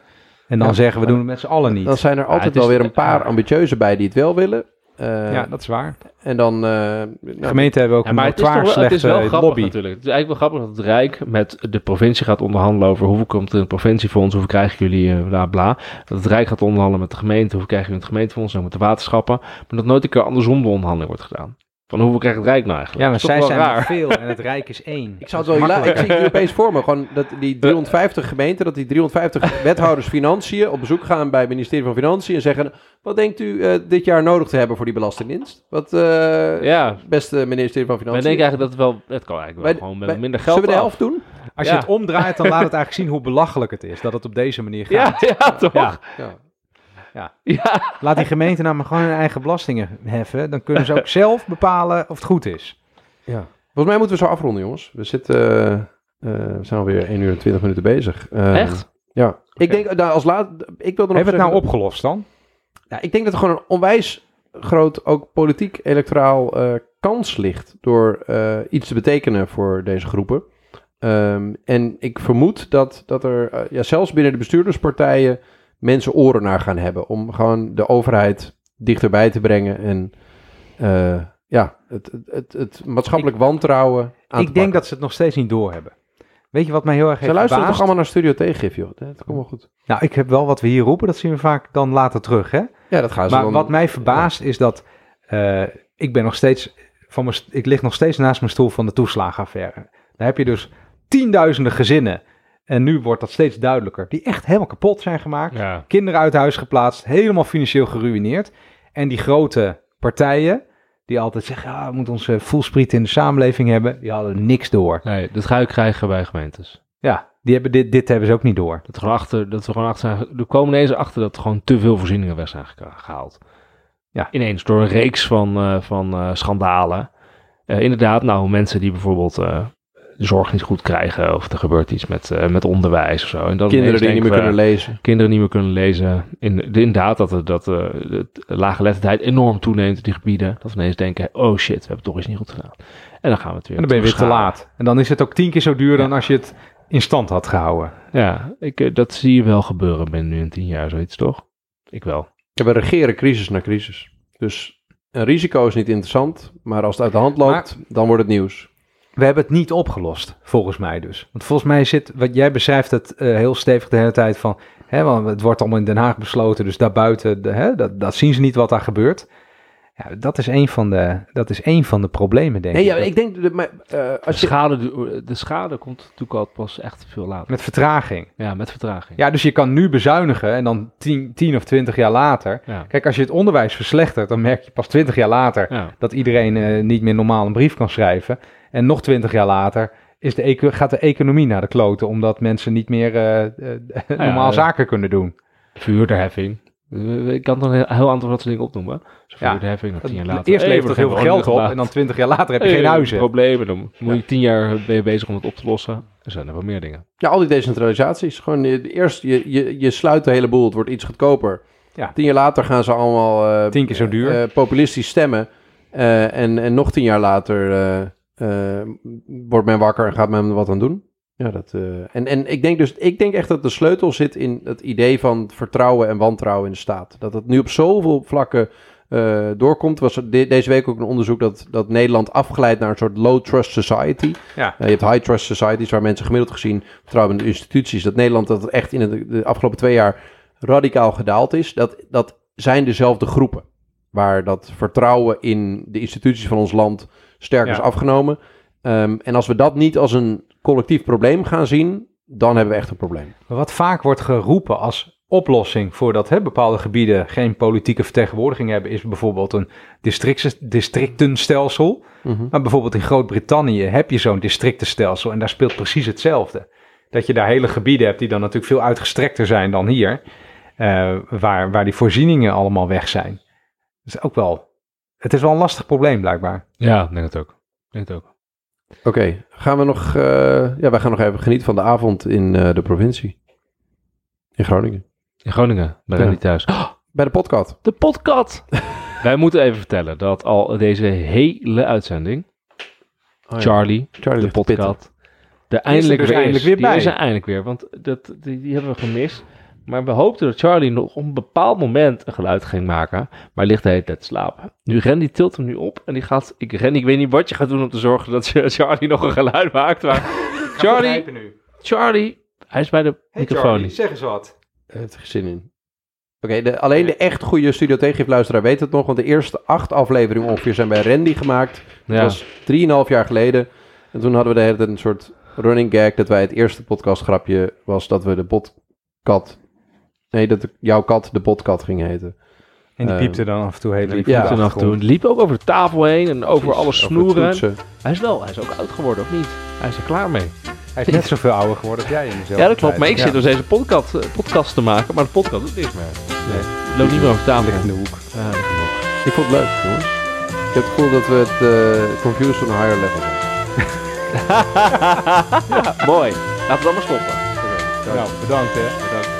En dan Ja. zeggen we doen het met z'n allen niet. Dan zijn er altijd wel weer een paar ja. ambitieuze bij die het wel willen. Eh, ja, dat is waar. En dan... eh, De nou, gemeenten hebben ook Ja, een maar het is, toch notoire wel, het is wel slechte grappig lobby. natuurlijk. Het is eigenlijk wel grappig dat het Rijk met de provincie gaat onderhandelen over hoeveel komt er in het provinciefonds, hoeveel krijgen jullie, eh, bla bla. Dat het Rijk gaat onderhandelen met de gemeente, hoeveel krijgen jullie in het gemeentefonds en met de waterschappen. Maar dat nooit een keer andersom de onderhandeling wordt gedaan. Van hoeveel krijgt het Rijk nou eigenlijk? Ja, maar zij zijn raar. maar veel en het Rijk is één. Ik zou het wel ik zie het opeens voor me. Gewoon dat die 350 gemeenten, dat die 350 wethouders financiën op bezoek gaan bij het ministerie van Financiën en zeggen: Wat denkt u eh, dit jaar nodig te hebben voor die belastingdienst? Wat, eh, Ja, beste ministerie van wij Financiën? denken eigenlijk dat het wel, het kan eigenlijk wel Wij- gewoon met wij- minder geld Zullen we de af. helft doen? Als Ja. je het omdraait, dan laat het eigenlijk zien hoe belachelijk het is dat het op deze manier Ja, gaat. ja, toch? Ja. Ja. Ja. Laat die gemeente nou maar gewoon hun eigen belastingen heffen. Dan kunnen ze ook zelf bepalen of het goed is. ja. Volgens mij moeten we zo afronden, jongens. We zitten. eh, eh, we zijn alweer 1 uur en 20 minuten bezig. Eh, Echt? Ja. Ik denk, nou, als laat, ik wilde nog Hebben we het nou opgelost dan? Ja, ik denk dat er gewoon een onwijs groot, ook politiek electoraal eh, kans ligt door eh, iets te betekenen voor deze groepen. Ehm, en ik vermoed dat, dat er ja, zelfs binnen de bestuurderspartijen mensen oren naar gaan hebben om gewoon de overheid dichterbij te brengen en eh, ja, het, het, het, maatschappelijk wantrouwen aan Ik denk dat ze het nog steeds niet doorhebben. Weet je wat mij heel erg Ze heeft luisteren toch verbaasd? allemaal naar Studio Tegengif, joh. Dat komt wel goed. Nou, ik heb wel wat we hier roepen, dat zien we vaak dan later terug, hè? Ja, dat gaan ze Maar dan... wat mij verbaast is dat eh, ik ben nog steeds van mijn, ik lig nog steeds naast mijn stoel van de toeslagenaffaire. Daar heb je dus tienduizenden gezinnen en nu wordt dat steeds duidelijker, die echt helemaal kapot zijn gemaakt. Ja. Kinderen uit huis geplaatst, helemaal financieel geruineerd. En die grote partijen die altijd zeggen, ja, we moeten onze voelspriet in de samenleving hebben, die hadden niks door. Nee, dat ga je krijgen bij gemeentes. Ja, die hebben dit, dit hebben ze ook niet door. Dat, gewoon achter, dat we gewoon achter zijn. Er komen ineens achter dat er gewoon te veel voorzieningen weg zijn gehaald. Ja. Ineens door een reeks van, eh, van eh, schandalen. Eh, inderdaad, nou, mensen die bijvoorbeeld zorg niet goed krijgen. Of er gebeurt iets met, eh, met onderwijs of zo. En dan Kinderen die niet meer denken kunnen we, lezen. Kinderen niet meer kunnen lezen. In, de- inderdaad, dat, dat eh, de lage letterdheid enorm toeneemt in die gebieden. Dat we ineens denken, oh shit, we hebben toch iets niet goed gedaan. En dan gaan we het weer En dan ben je weer te laat. En dan is het ook tien keer zo duur dan als je het in stand had gehouden. Ja, ik, eh, dat zie je wel gebeuren binnen nu in tien jaar zoiets, toch? Ik wel. Ja, we regeren crisis na crisis. Dus een risico is niet interessant, maar als het uit de hand loopt, dan wordt het nieuws. We hebben het niet opgelost, volgens mij dus. Want volgens mij zit, wat jij beschrijft het eh, heel stevig de hele tijd van, hè, want het wordt allemaal in Den Haag besloten, dus daarbuiten, de, hè, dat, dat zien ze niet wat daar gebeurt. Ja, dat is een van de, dat is een van de problemen, denk Nee, ik. ja, ik denk, dat- maar, eh, De als je, schade, de schade komt natuurlijk al pas echt veel later. Met vertraging. Ja, met vertraging. Ja, dus je kan nu bezuinigen en dan tien, tien of twintig jaar later. Ja. Kijk, als je het onderwijs verslechtert, dan merk je pas twintig jaar later Ja. dat iedereen eh, niet meer normaal een brief kan schrijven. En nog twintig jaar later is de gaat de economie naar de kloten, omdat mensen niet meer eh, eh, normaal ja. zaken kunnen doen. Vuurderheffing. Eh, Ik kan dan een heel aantal dat soort dingen opnoemen. Dus Ja. vuurderheffing, of tien jaar later. Eerst levert het heel veel geld op en dan twintig jaar later heb je Hey, geen huizen. Problemen. Dan moet je tien jaar ben je bezig om het op te lossen. Er zijn er wel meer dingen. ja, al die decentralisaties. Gewoon, je- eerst, je, je, je sluit de hele boel, het wordt iets goedkoper. Ja. Tien jaar later gaan ze allemaal eh, Tien keer zo duur. eh, populistisch stemmen. Eh, en, en nog tien jaar later eh, wordt men wakker en gaat men wat aan doen. Ja, dat, eh, en, en ik denk dus, ik denk echt dat de sleutel zit in het idee van vertrouwen en wantrouwen in de staat. Dat het nu op zoveel vlakken eh, doorkomt. Was er de- deze week ook een onderzoek dat, dat Nederland afglijdt naar een soort low trust society. Ja. Je hebt high trust societies waar mensen gemiddeld gezien vertrouwen in de instituties. Dat Nederland dat echt in de, de afgelopen twee jaar radicaal gedaald is. Dat, dat zijn dezelfde groepen. Waar dat vertrouwen in de instituties van ons land sterk Ja. is afgenomen. Ehm, en als we dat niet als een collectief probleem gaan zien, dan hebben we echt een probleem. Wat vaak wordt geroepen als oplossing voor dat hè, bepaalde gebieden geen politieke vertegenwoordiging hebben, is bijvoorbeeld een districtenstelsel. Maar bijvoorbeeld in Groot-Brittannië heb je zo'n districtenstelsel en daar speelt precies hetzelfde. Dat je daar hele gebieden hebt die dan natuurlijk veel uitgestrekter zijn dan hier, eh, waar, waar die voorzieningen allemaal weg zijn. Dat is ook wel, het is wel een lastig probleem blijkbaar. Ja, ik denk het ook. Ik denk het ook. Oké, gaan we nog. eh, ja, wij gaan nog even genieten van de avond in eh, de provincie. In Groningen. In Groningen, bij Ja. Thuis. Bij de podcast. De podcast! Wij moeten even vertellen dat al deze hele uitzending Oh, ja. Charlie, Charlie de podcast. De eindelijk dus weer eindelijk is. weer Die bij. is er eindelijk weer, want dat, die, die hebben we gemist. Maar we hoopten dat Charlie nog op een bepaald moment een geluid ging maken. Maar hij ligt de hele tijd te slapen. Nu Ren die tilt hem nu op en die gaat... Ik, Ren, ik weet niet wat je gaat doen om te zorgen dat Charlie nog een geluid maakt. Maar Charlie, nu. Charlie, hij is bij de microfoon niet. zeg eens wat. Hij heeft er geen zin in. Oké, de- alleen de echt goede Studio Tegengift-luisteraar weet het nog. Want de eerste acht afleveringen ongeveer zijn bij Randy gemaakt. Dat Ja. was 3,5 jaar geleden. En toen hadden we de hele tijd een soort running gag... dat wij het eerste podcastgrapje was dat we de botkat... Nee, dat de- jouw kat de botkat ging heten. En die Eh, piepte dan af en toe heel lief. ja. de af en toe. Liep ook over de tafel heen en over alle over snoeren. Hij is wel, hij is ook oud geworden, of niet? Hij is er klaar mee. Hij is net zoveel ouder geworden als jij in dezelfde Ja, dat klopt. Maar ik zit dus deze podcast, eh, podcast te maken, maar de podcast doet niks meer. Nee. Loopt niet meer over tafel. Ligt in de hoek. Ja. Ik vond het leuk, jongens. Ik heb het gevoel dat we het eh confused on a higher level zijn. Mooi. Laten we dan maar stoppen. Nou, bedankt hè. Bedankt.